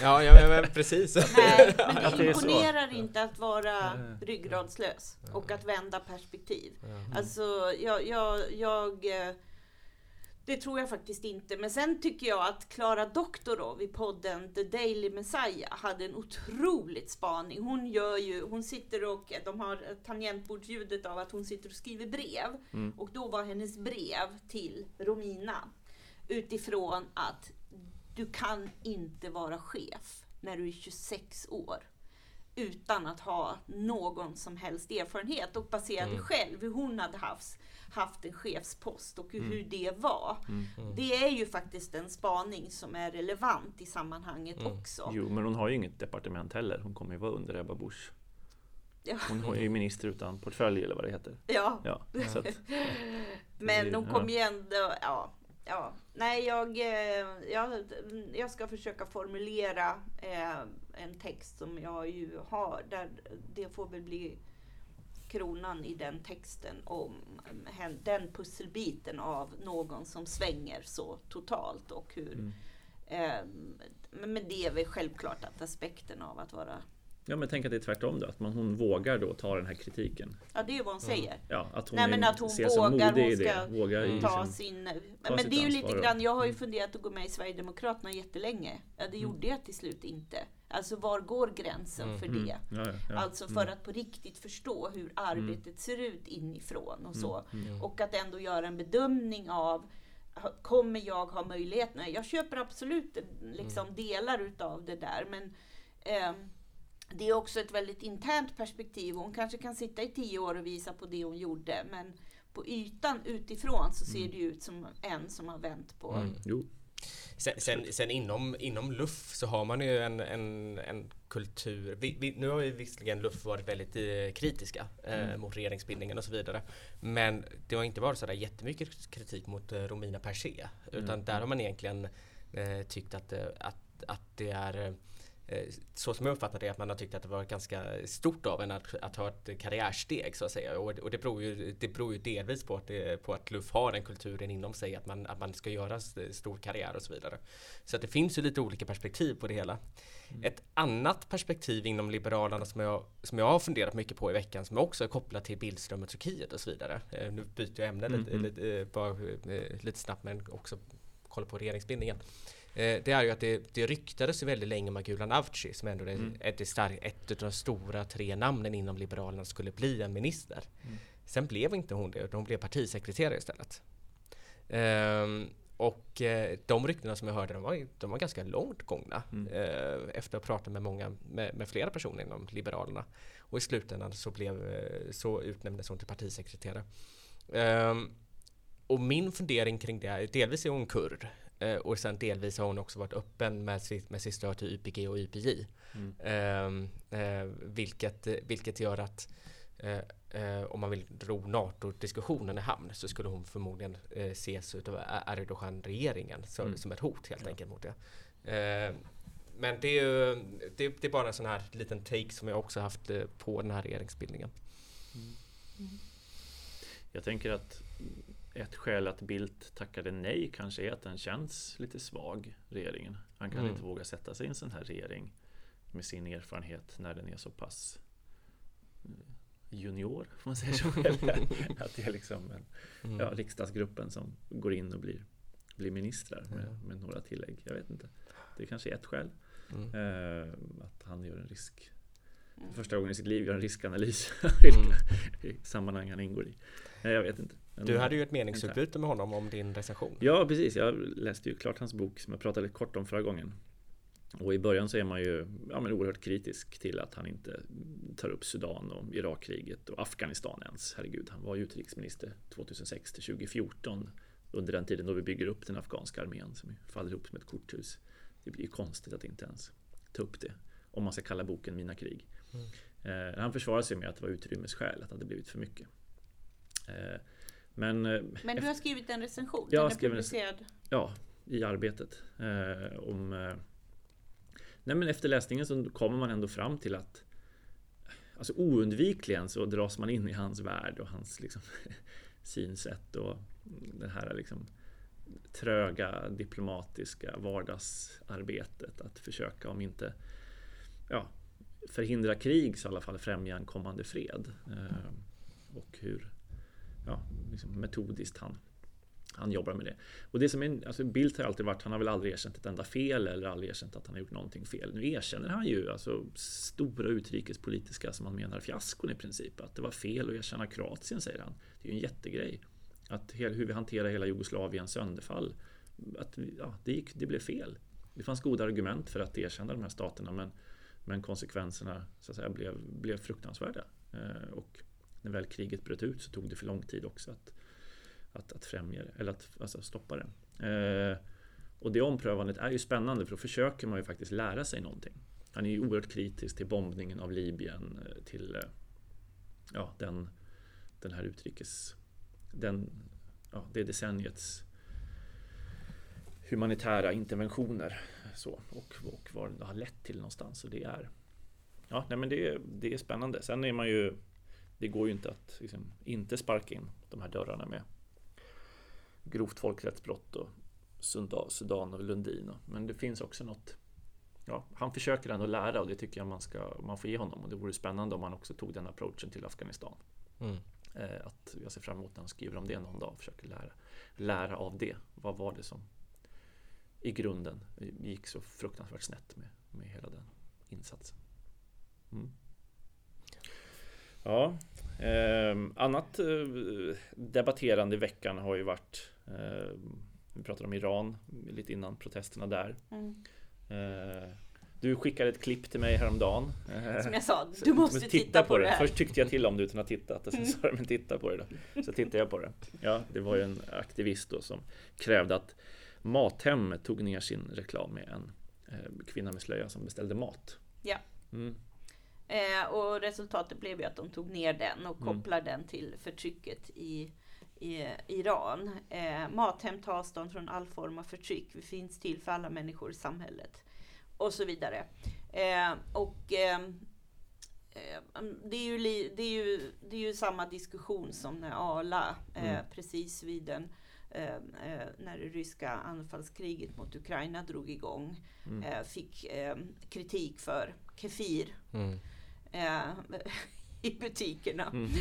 Ja, ja men, men precis. Nej, men det imponerar inte att vara ryggradslös och att vända perspektiv. Ja. Alltså, jag, jag, jag... eh, Det tror jag faktiskt inte. Men sen tycker jag att Klara Doktorov i podden The Daily Messiah hade en otroligt spaning. Hon gör ju, hon sitter och, de har tangentbordsljudet av att hon sitter och skriver brev. Mm. Och då var hennes brev till Romina utifrån att du kan inte vara chef när du är 26 år utan att ha någon som helst erfarenhet och baserade Mm. själv hur hon hade haft, haft en chefspost och hur, Mm. hur det var. Mm. Det är ju faktiskt en spaning som är relevant i sammanhanget Mm. också. Jo, men hon har ju inget departement heller. Hon kommer ju vara under Ebba Busch. Ja. Hon är ju minister utan portfölj eller vad det heter. Ja. Ja, så att, Men Ja. kommer ju ändå, ja. Ja, nej jag, eh, jag, jag ska försöka formulera eh, en text som jag ju har. Där det får väl bli kronan i den texten om hen- den pusselbiten av någon som svänger så totalt och hur Mm. eh, men men det är väl självklart att aspekten av att vara, ja, men tänk att det är tvärtom då. Att man, hon vågar då ta den här kritiken. ja det är vad hon säger. Ja, att hon, Nej, men att hon vågar, hon ska. Vågar i ta sin, sin... ta men det är ju lite grann, jag har ju Mm. funderat att gå med i Sverigedemokraterna jättelänge. Ja, det Mm. gjorde jag till slut inte. Alltså var går gränsen Mm. för Mm. det? Ja, ja. Alltså för Mm. att på riktigt förstå hur arbetet ser ut inifrån och så. Mm. Och att ändå göra en bedömning av Kommer jag ha möjlighet? Nej, jag köper absolut liksom Mm. delar utav det där. Men ehm, det är också ett väldigt internt perspektiv. Hon kanske kan sitta i tio år och visa på det hon gjorde. Men på ytan utifrån så ser Mm. det ut som en som har vänt på. Mm. Jo, Sen, sen, sen inom, inom LUF så har man ju en, en, en kultur. Vi, vi, nu har ju visserligen LUF varit väldigt eh, kritiska eh, Mm. mot regeringsbildningen och så vidare. Men det har inte varit sådär jättemycket kritik mot eh, Romina per se. Utan Mm. där har man egentligen eh, tyckt att, eh, att, att det är eh, så som jag uppfattar det, att man har tyckt att det var ganska stort av en att, att ha ett karriärsteg så att säga. Och, och det, beror ju, det beror ju delvis på att, det, på att LUF har den kulturen inom sig, att man, att man ska göra st- stor karriär och så vidare. Så att det finns ju lite olika perspektiv på det hela. Ett annat perspektiv inom Liberalerna som jag, som jag har funderat mycket på i veckan, som också är kopplat till Billström och Turkiet och så vidare. Eh, nu byter jag ämne lite, Mhm. lite, eh, bara, eh, lite snabbt men också kolla på regeringsbildningen. Eh, det är ju att det, det ryktades väldigt länge om att Gulan Avci som ändå är Mm. ett, ett, stark, ett av de stora tre namnen inom Liberalerna skulle bli en minister. Mm. Sen blev inte hon det, utan hon blev partisekreterare istället. Ehm, och eh, de ryktena som jag hörde, de var, de var ganska långt gångna. Mm. Eh, efter att ha pratat med många, med, med, flera personer inom Liberalerna. Och i slutändan så, blev, eh, så utnämndes hon till partisekreterare. Ehm, och min fundering kring det, delvis är hon kurd. Eh, och sen delvis har hon också varit öppen med med sitt stöd till YPG och YPJ. Mm. Ehm, eh, vilket, vilket gör att eh, eh, om man vill ro NATO-diskussionen i hamn så skulle hon förmodligen eh, ses av Erdogan-regeringen som, mm. som ett hot helt ja. enkelt mot det. Eh, men det är ju det, det, är bara en sån här liten take som jag också haft eh, på den här regeringsbildningen. Mm. Mm. Jag tänker att ett skäl att Bildt tackade nej kanske är att den känns lite svag, regeringen. Han kan mm. inte våga sätta sig i en sån här regering med sin erfarenhet när den är så pass junior, får man säga så. att det är liksom en, mm. ja, riksdagsgruppen som går in och blir, blir ministrar med, med några tillägg. Jag vet inte. Det är kanske är ett skäl. Mm. Eh, att han gör en risk för första gången i sitt liv gör en riskanalys mm. i sammanhang han ingår i. Eh, jag vet inte. Du hade ju ett meningsutbyte med honom om din recension. Ja, precis. Jag läste ju klart hans bok som jag pratade kort om förra gången. Och i början så är man ju ja, men oerhört kritisk till att han inte tar upp Sudan och Irakkriget och Afghanistan ens. Herregud, han var ju utrikesminister 2006 till 2014 under den tiden då vi bygger upp den afghanska armén som faller ihop som ett korthus. Det blir ju konstigt att inte ens ta upp det om man ska kalla boken Mina krig. Mm. Eh, han försvarar sig med att det var utrymmesskäl, att det hade blivit för mycket. Eh, men, eh, men du har skrivit en recension? Jag den är publicerad? Ja, i arbetet. Eh, om eh, Nej, men efter läsningen så kommer man ändå fram till att alltså oundvikligen så dras man in i hans värld och hans liksom, synsätt och det här liksom, tröga diplomatiska vardagsarbetet att försöka om inte ja, förhindra krig så i alla fall främja en kommande fred. Eh, och hur ja, liksom metodiskt han han jobbar med det. Och det som är, alltså Bildt har alltid varit, han har väl aldrig erkänt ett enda fel eller aldrig erkänt att han har gjort någonting fel. Nu erkänner han ju alltså stora utrikespolitiska, som han menar, fiaskon i princip. Att det var fel att erkänna Kroatien, säger han. Det är ju en jättegrej. Att hur vi hanterar hela Jugoslaviens sönderfall. Att ja, det, gick, det blev fel. Det fanns goda argument för att erkänna de här staterna men, men konsekvenserna så att säga, blev, blev fruktansvärda. Eh, och när väl kriget bröt ut så tog det för lång tid också att att, att främja det, eller att alltså, stoppa det. Eh, och det omprövandet är ju spännande för då försöker man ju faktiskt lära sig någonting. Han är ju oerhört kritisk till bombningen av Libyen, eh, till eh, ja, den, den här utrikes... Den, ja, det decenniets humanitära interventioner så, och, och vad det har lett till någonstans. Och det är, ja, nej, men det, det är spännande. Sen är man ju det går ju inte att liksom, inte sparka in de här dörrarna med grovt folkrättsbrott och Sudan och Lundin. Men det finns också något Ja, han försöker ändå lära och det tycker jag man, ska, man får ge honom. Och det vore spännande om han också tog den approachen till Afghanistan. Mm. Eh, att jag ser fram emot när han skriver om det någon dag och försöker lära, lära av det. Vad var det som i grunden gick så fruktansvärt snett med, med hela den insatsen. Mm. Ja, eh, annat eh, debatterande i veckan har ju varit Eh, vi pratade om Iran lite innan protesterna där. Mm. Eh, du skickade ett klipp till mig häromdagen. Eh, Som jag sa, du måste titta, titta på, på, det. Först tyckte jag till om du utan att ha tittat och sen mm. sa du men titta på det då. Så tittade jag på det. Ja, det var ju en aktivist då som krävde att Mathem tog ner sin reklam med en kvinna med slöja som beställde mat. Ja. Mm. Eh, och resultatet blev ju att de tog ner den och mm. kopplar mm. den till förtrycket i i Iran. Eh, Mathem tar avstånd från all form av förtryck. Vi finns till för alla människor i samhället. Och så vidare. Eh, och eh, eh det, är ju, det, är ju, det är ju samma diskussion som när Arla eh, mm. precis vid den eh, när det ryska anfallskriget mot Ukraina drog igång mm. fick kritik för Kefir. Mm i butikerna. Mm.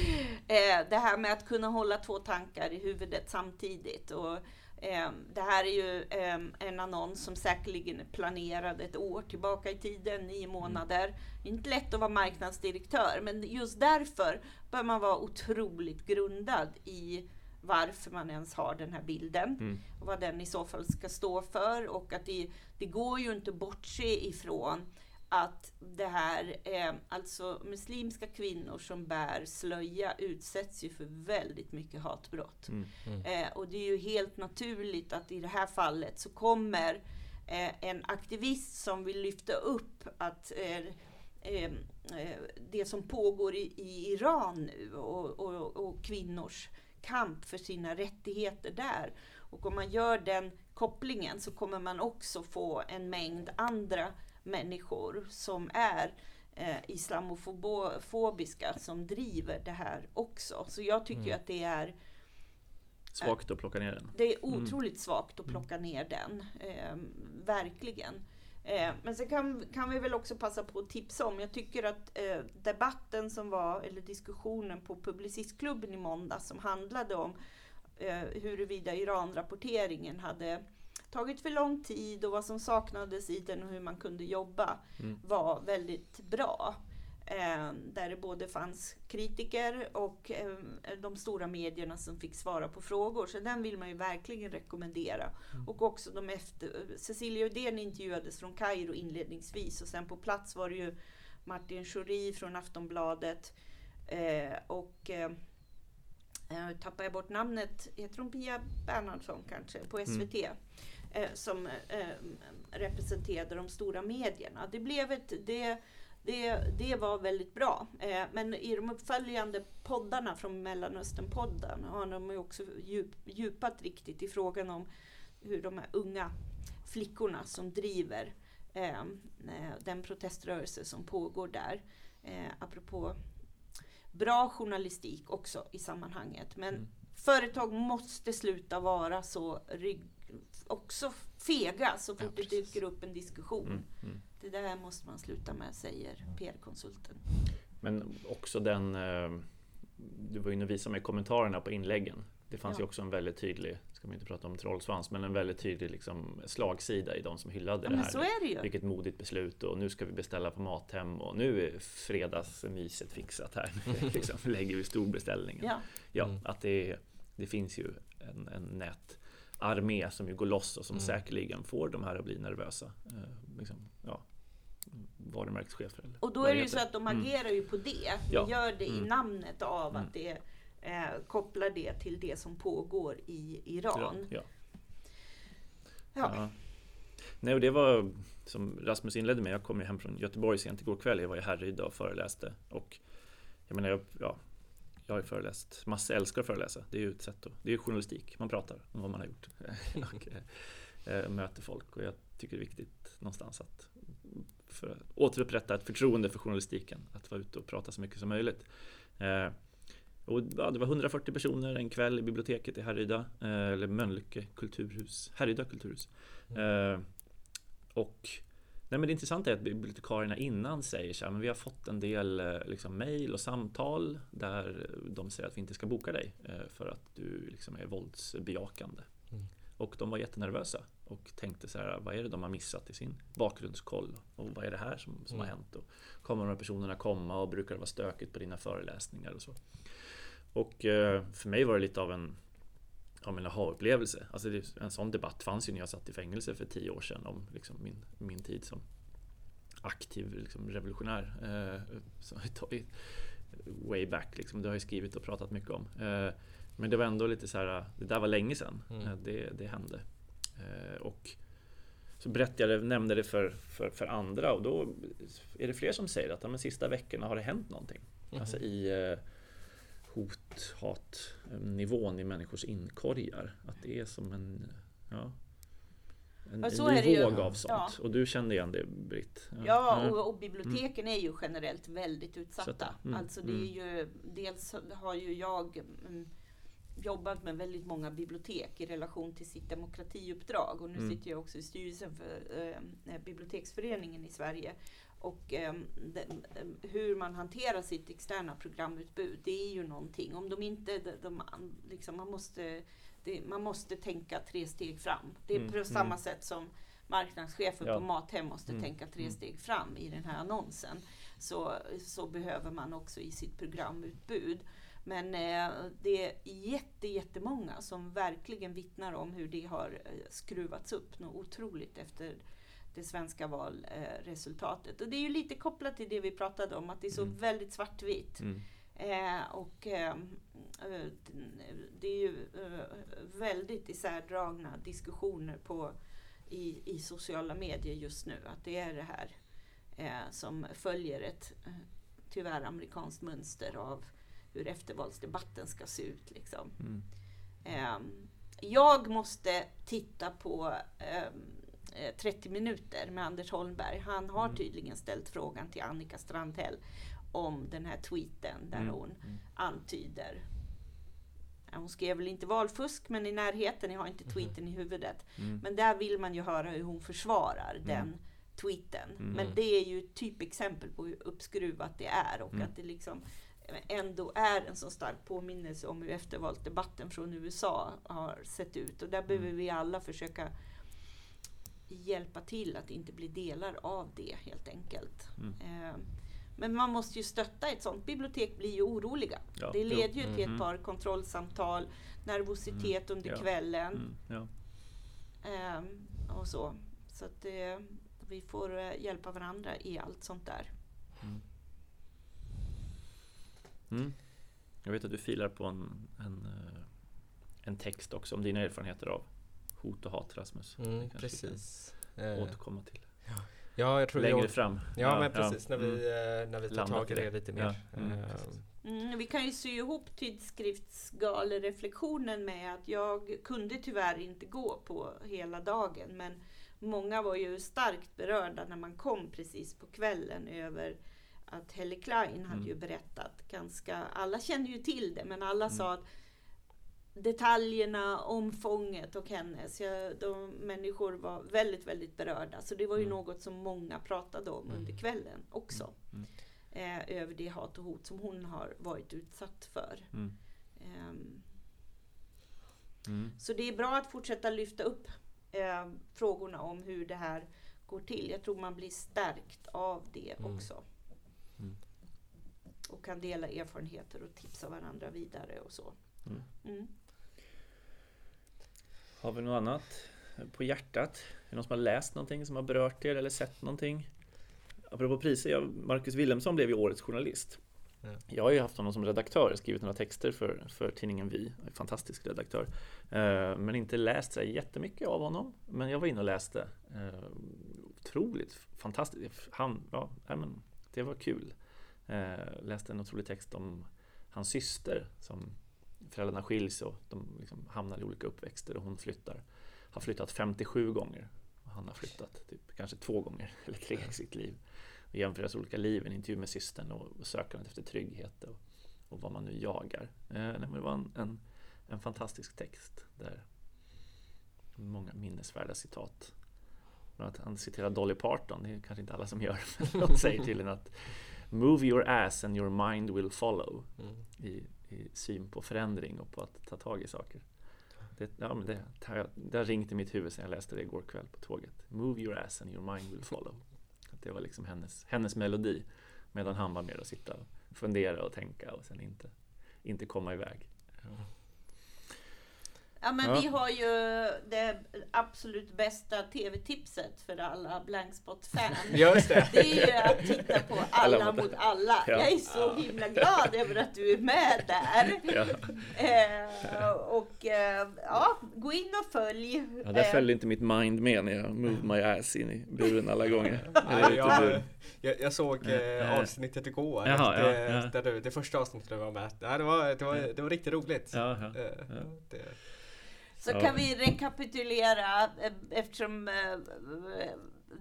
Eh, det här med att kunna hålla två tankar i huvudet samtidigt. Och, eh, det här är ju eh, en annons som säkerligen är planerad ett år tillbaka i tiden, nio månader. Mm. Det är inte lätt att vara marknadsdirektör, men just därför bör man vara otroligt grundad i varför man ens har den här bilden Mm. och vad den i så fall ska stå för och att det, det går ju inte att bortse ifrån att det här, eh, alltså muslimska kvinnor som bär slöja utsätts ju för väldigt mycket hatbrott. Mm. Eh, och det är ju helt naturligt att i det här fallet så kommer eh, en aktivist som vill lyfta upp att eh, eh, eh, det som pågår i, i Iran nu och, och, och kvinnors kamp för sina rättigheter där. Och om man gör den kopplingen så kommer man också få en mängd andra människor som är eh, islamofobiska som driver det här också. Så jag tycker Mm. att det är Svagt att plocka ner den. det är otroligt svagt att plocka ner den. Eh, verkligen. Eh, men sen kan, kan vi väl också passa på att tipsa om, jag tycker att eh, debatten som var, eller diskussionen på Publicistklubben i måndags som handlade om eh, huruvida Iran-rapporteringen hade tagit för lång tid och vad som saknades i den och hur man kunde jobba Mm. var väldigt bra. Eh, där det både fanns kritiker och eh, de stora medierna som fick svara på frågor. Så den vill man ju verkligen rekommendera. Och också de efter... Cecilia Uddén intervjuades från Kairo inledningsvis och sen på plats var det ju Martin Schori från Aftonbladet eh, och eh, eh, tappar jag bort namnet, heter hon Pia Bernhardsson kanske, på SVT. Eh, som eh, representerade de stora medierna. Det blev ett, det, det, det var väldigt bra. Eh, men i de uppföljande poddarna från Mellanöstern-podden har de också djup, djupat riktigt i frågan om hur de här unga flickorna som driver eh, eh, den proteströrelse som pågår där. Eh, apropå bra journalistik också i sammanhanget. Men Mm. företag måste sluta vara så rygg, också fega så fort Ja, det dyker upp en diskussion. Mm. Mm. Det där måste man sluta med, säger PR-konsulten. Men också den, eh, du var inne och visade mig kommentarerna på inläggen. Det fanns Ja. ju också en väldigt tydlig, ska man inte prata om trollsvans, men en väldigt tydlig liksom, slagsida i de som hyllade Ja, det här. så är det ju. Vilket modigt beslut och nu ska vi beställa på Mathem och nu är fredagsmyset fixat här. liksom, lägger vi storbeställningen. Ja. Ja, Mm. att det, det finns ju en, en nätarmé som ju går loss och som Mm. säkerligen får de här att bli nervösa. Eh, liksom, ja, varumärkeschefer. Eller Och då är det ju så att de Mm. agerar ju på det. De gör det i Mm. namnet av Mm. att det eh, kopplar det till det som pågår i Iran. Ja. Ja. Ja. Nej, och det var som Rasmus inledde med. Jag kom ju hem från Göteborg sent igår kväll. Jag var i Härryda och föreläste. Och jag menar, jag, ja, jag har ju föreläst. Massa älskar att föreläsa. Det är ju ett sätt att, Det är journalistik. Man pratar om vad man har gjort. och eh, möter folk. Och jag tycker det är viktigt någonstans att för att återupprätta ett förtroende för journalistiken. Att vara ute och prata så mycket som möjligt. Eh, och ja, det var 140 personer en kväll i biblioteket i Härryda, eh, eller Mölnlycke kulturhus, Härryda kulturhus. Eh, och nej, men det intressanta är att bibliotekarierna innan säger så här, men vi har fått en del eh, liksom, mejl och samtal där de säger att vi inte ska boka dig eh, för att du liksom är våldsbejakande. Mm. Och de var jättenervösa och tänkte så här, vad är det de har missat i sin bakgrundskoll? Och vad är det här som, som har Mm. hänt? Och kommer de här personerna komma och brukar det vara stökigt på dina föreläsningar och så? Och eh, för mig var det lite av en ja, en aha-upplevelse. Alltså det, en sån debatt fanns ju när jag satt i fängelse för tio år sedan om liksom min, min tid som aktiv liksom, revolutionär. Eh, way back, liksom. det har jag skrivit och pratat mycket om. Eh, men det var ändå lite så här, det där var länge sedan Mm. eh, det, det hände. Eh, och så berättade jag, nämnde det för, för, för andra och då är det fler som säger att de sista veckorna har det hänt någonting. Mhm. Alltså i eh, hat nivån i människors inkorgar. Att det är som en, ja, en, Ja, en ny våg av sånt. Ja. Och du kände igen det Britt? Ja, Mm. och, och biblioteken är ju generellt väldigt utsatta. Mm, Alltså det är ju, dels har ju jag mm, jobbat med väldigt många bibliotek i relation till sitt demokratiuppdrag och nu Mm. sitter jag också i styrelsen för eh, Biblioteksföreningen i Sverige. Och eh, den, eh, hur man hanterar sitt externa programutbud, det är ju någonting. Om de inte, de, de, liksom, man, måste, det, man måste tänka tre steg fram. Det är Mm, på mm. samma sätt som marknadschefen Ja. på Mathem måste Mm, tänka tre mm. steg fram i den här annonsen. Så, så behöver man också i sitt programutbud. Men eh, det är jätte, jättemånga som verkligen vittnar om hur det har eh, skruvats upp något otroligt efter det svenska valresultatet. Och det är ju lite kopplat till det vi pratade om, att det är så Mm. väldigt svartvitt. Mm. Eh, och eh, eh, det är ju eh, väldigt isärdragna diskussioner på, i, i sociala medier just nu. Att det är det här eh, som följer ett eh, tyvärr amerikanskt mönster av hur eftervalsdebatten ska se ut. Liksom. Mm. Ehm, jag måste titta på ehm, eh, 30 minuter med Anders Holmberg. Han har Mm. tydligen ställt frågan till Annika Strandhäll om den här tweeten där Mm. hon Mm. antyder hon skrev väl inte valfusk men i närheten, jag har inte tweeten i huvudet. Mm. Men där vill man ju höra hur hon försvarar den tweeten. Mm. Men det är ju ett typexempel på hur uppskruvat det är och Mm. att det liksom ändå är en så stark påminnelse om hur eftervalsdebatten från USA har sett ut. Och där Mm. behöver vi alla försöka hjälpa till att inte blir delar av det helt enkelt. Mm. Eh, Men man måste ju stötta ett sånt bibliotek blir ju oroliga. Ja, det leder ju till ett Mhm. par kontrollsamtal, nervositet under ja. kvällen. Mm. Ja. Ehm, och så. Så att eh, vi får eh, hjälpa varandra i allt sånt där. Mm. Jag vet att du filar på en, en, eh, en text också om dina erfarenheter av hot och hat Rasmus. Mm, vi precis. Eh, återkomma till ja, jag tror längre jag, fram. Ja, men precis. mm. När, vi, eh, när vi tar Landat tag i det lite mer. Ja, mm, Eh. Mm, vi kan ju sy ihop tidskriftsgalereflektionen med att jag kunde tyvärr inte gå på hela dagen men många var ju starkt berörda när man kom precis på kvällen över att Helle Klein hade Mm. ju berättat ganska, alla kände ju till det men alla Mm. sa att detaljerna, omfånget och hennes, ja, de människor var väldigt, väldigt berörda. Så det var ju Mm. något som många pratade om under kvällen också Mm. eh, över det hat och hot som hon har varit utsatt för. Mm. Mm. så det är bra att fortsätta lyfta upp eh, frågorna om hur det här går till. Jag tror man blir stärkt av det Mm. också. Mm. Och kan dela erfarenheter och tipsa varandra vidare och så. Mm. Har vi något annat på hjärtat? Är det någon som har läst någonting som har berört er eller sett någonting? Apropå priser, Marcus Wilhelmsson blev ju årets journalist. Ja. Jag har ju haft honom som redaktör, skrivit några texter för, för tidningen Vi, en fantastisk redaktör. Eh, men inte läst så jättemycket av honom. Men jag var inne och läste. Eh, otroligt fantastiskt. Han, ja, men det var kul. Eh, läste en otrolig text om hans syster som föräldrarna skiljs och de liksom hamnar i olika uppväxter och hon flyttar. Har flyttat 57 gånger. Och han har flyttat typ, kanske två gånger eller tre i sitt liv. Och jämför olika liv, en intervju med systern och, och sökandet efter trygghet och, och vad man nu jagar. Eh, det var en, en, en fantastisk text där många minnesvärda citat. Bland annat Han citerar Dolly Parton, det är kanske inte alla som gör, men de säger tydligen att Move your ass and your mind will follow Mm. i, i syn på förändring och på att ta tag i saker. Det, ja, men det, det, har, ringt i mitt huvud sedan jag läste det igår kväll på tåget. Move your ass and your mind will follow. Att det var liksom hennes, hennes melodi. Medan han var mer att sitta och fundera och tänka och sen inte, inte komma iväg. Ja men Ja. vi har ju det absolut bästa tv-tipset för alla Blankspot-fan. Just det! Det är ju att titta på Alla Alla mot- alla. Ja. Jag är så himla glad över att du är med där. Ja, Eh, och eh, ja, gå in och följ. ja, där Eh, följde inte mitt mind med när jag moved my ass in i buren alla gånger. Ja, jag, jag, jag såg eh, avsnittet igår. jaha, ja, det, ja. Där du, det första avsnittet du var med. Ja, det, var, det, var, det var riktigt roligt. Ja, ja, Eh, ja. Det, Så Ja. kan vi rekapitulera eh, eftersom eh,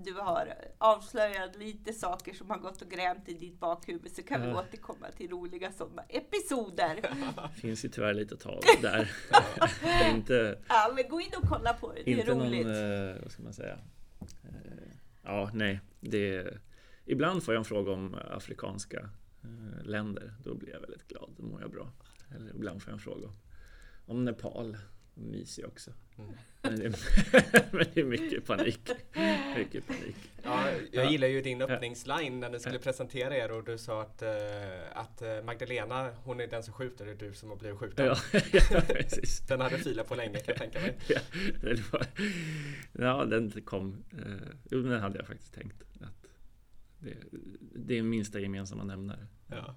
du har avslöjat lite saker som har gått och grämt i ditt bakhuvud så kan vi Ja. återkomma till roliga sådana episoder. Finns ju tyvärr lite att ta där. Det är inte, Ja, men gå in och kolla på det, det är inte roligt. någon, eh, vad ska man säga? Ja, nej. Det är, ibland får jag en fråga om afrikanska länder. Då blir jag väldigt glad. Då mår jag bra. Eller ibland får jag en fråga om, om Nepal. Mysig också. Mm. Men, det, men det är mycket panik. Mycket panik. Ja, jag Ja. gillar ju din öppningsline när du skulle presentera er och du sa att, eh, att eh, Magdalena, hon är den som skjuter, det är du som har blivit skjuten. Ja, ja, precis. Den hade filat på länge kan jag tänka mig. Ja, var, ja, den kom. Eh, jo, den hade jag faktiskt tänkt. Att det, det är minsta gemensamma nämnare. Ja.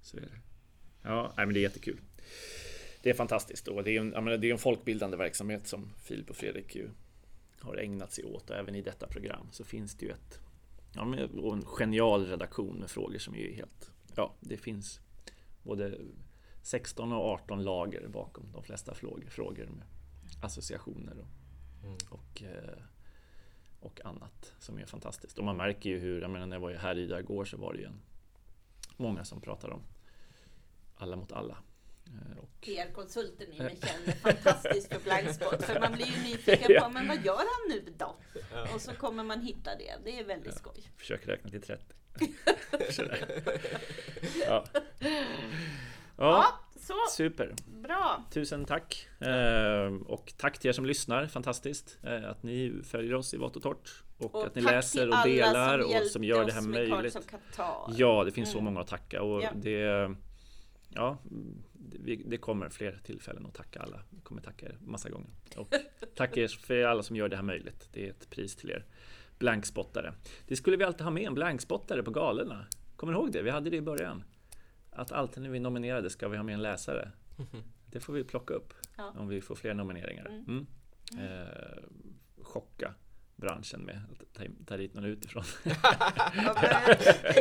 Så är det. Ja, nej, men det är jättekul. Det är fantastiskt och det är en, menar, det är en folkbildande verksamhet som Filip och Fredrik ju har ägnat sig åt och även i detta program så finns det ju ett ja, men, och en genial redaktion med frågor som är helt ja, det finns både 16 och 18 lager bakom de flesta frågor, frågor med associationer och, Mm. och, eh, och annat som är fantastiskt. Och man märker ju hur, jag menar när jag var här i igår så var det ju en, många som pratar om alla mot alla. Eh, Och, PR-konsulten i mig känner fantastiskt för blankspot. För man blir ju nyfiken Ja. på, men vad gör han nu då? Ja. Och så kommer man hitta det. Det är väldigt skoj. Försök räkna till 30. Sådär. ja. ja, Ja, så super. bra. Tusen tack. Eh, och tack till er som lyssnar. Fantastiskt eh, att ni följer oss i vått och torrt. Och, Och att ni läser och delar som och som gör det här med möjligt. Ja, det finns så Mm. många att tacka och Ja. det, ja, det, kommer fler tillfällen att tacka alla. Jag kommer tacka er massa gånger. Och tack er för alla som gör det här möjligt. Det är ett pris till er blankspottare. Det skulle vi alltid ha med, en blankspottare på galorna. Kommer ni ihåg det? Vi hade det i början. Att alltid när vi nominerade ska vi ha med en läsare. Det får vi plocka upp Ja. om vi får fler nomineringar. Mm. Mm. Eh, chocka branschen med att ta, ta dit någon utifrån.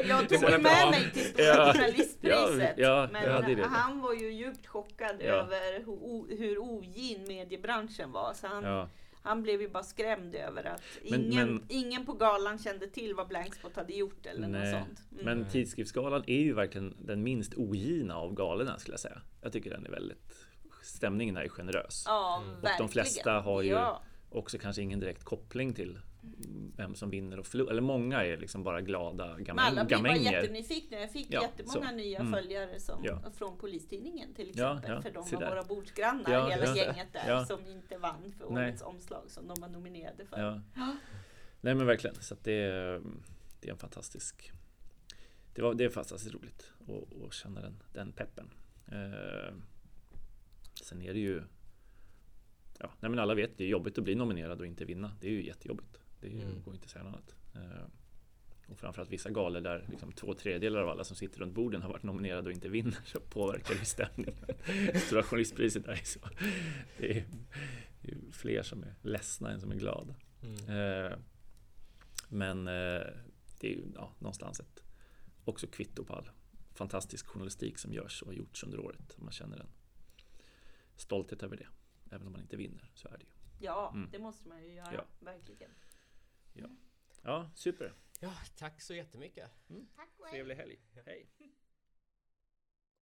Jag tog med mig till Ja. journalistpriset. Ja, ja, men han var ju djupt chockad Ja. över hur, hur ogin mediebranschen var. Så han, Ja, han blev ju bara skrämd över att Men- ingen, men- ingen på galan kände till vad Blankspot hade gjort eller Nej, något sånt. Mm. Men Tidskriftsgalan är ju verkligen den minst ogina av galorna skulle jag säga. Jag tycker den är väldigt Stämningen är generös. ja, Mm. Och de verkligen. flesta har ju- Ja. Också kanske ingen direkt koppling till vem som vinner och förlorar. Eller många är liksom bara glada Men alla blev bara gamänger. jättenyfikna. Jag fick Ja, jättemånga så. nya Mm. följare som, Ja. från Polistidningen till Ja, exempel. ja, för de var där. våra bordsgrannar, Ja, hela ja, gänget där ja. som inte vann för Nej. årets omslag som de var nominerade för. Ja. Nej men verkligen. Så det, är, det är en fantastisk Det, var, det är fantastiskt roligt att, att känna den, den peppen. Eh, sen är det ju Ja, nej men alla vet det är jobbigt att bli nominerad och inte vinna. Det är ju jättejobbigt. Det ju, Mm. går inte att säga något annat. Eh, och framförallt vissa galor där liksom två tredjedelar av alla som sitter runt borden har varit nominerade och inte vinner så påverkar det stämningen. Stora journalistpriset är så. Det är, det är fler som är ledsna än som är glada. Mm. Eh, men eh, det är ju ja, någonstans ett också kvitto på all fantastisk journalistik som görs och har gjorts under året. Man känner en stolthet över det. Även om man inte vinner så är det ju. Ja, Mm. det måste man ju göra. Ja. Verkligen. Ja, super. Ja, tack så jättemycket. Tack och hej. Trevlig helg. Hej.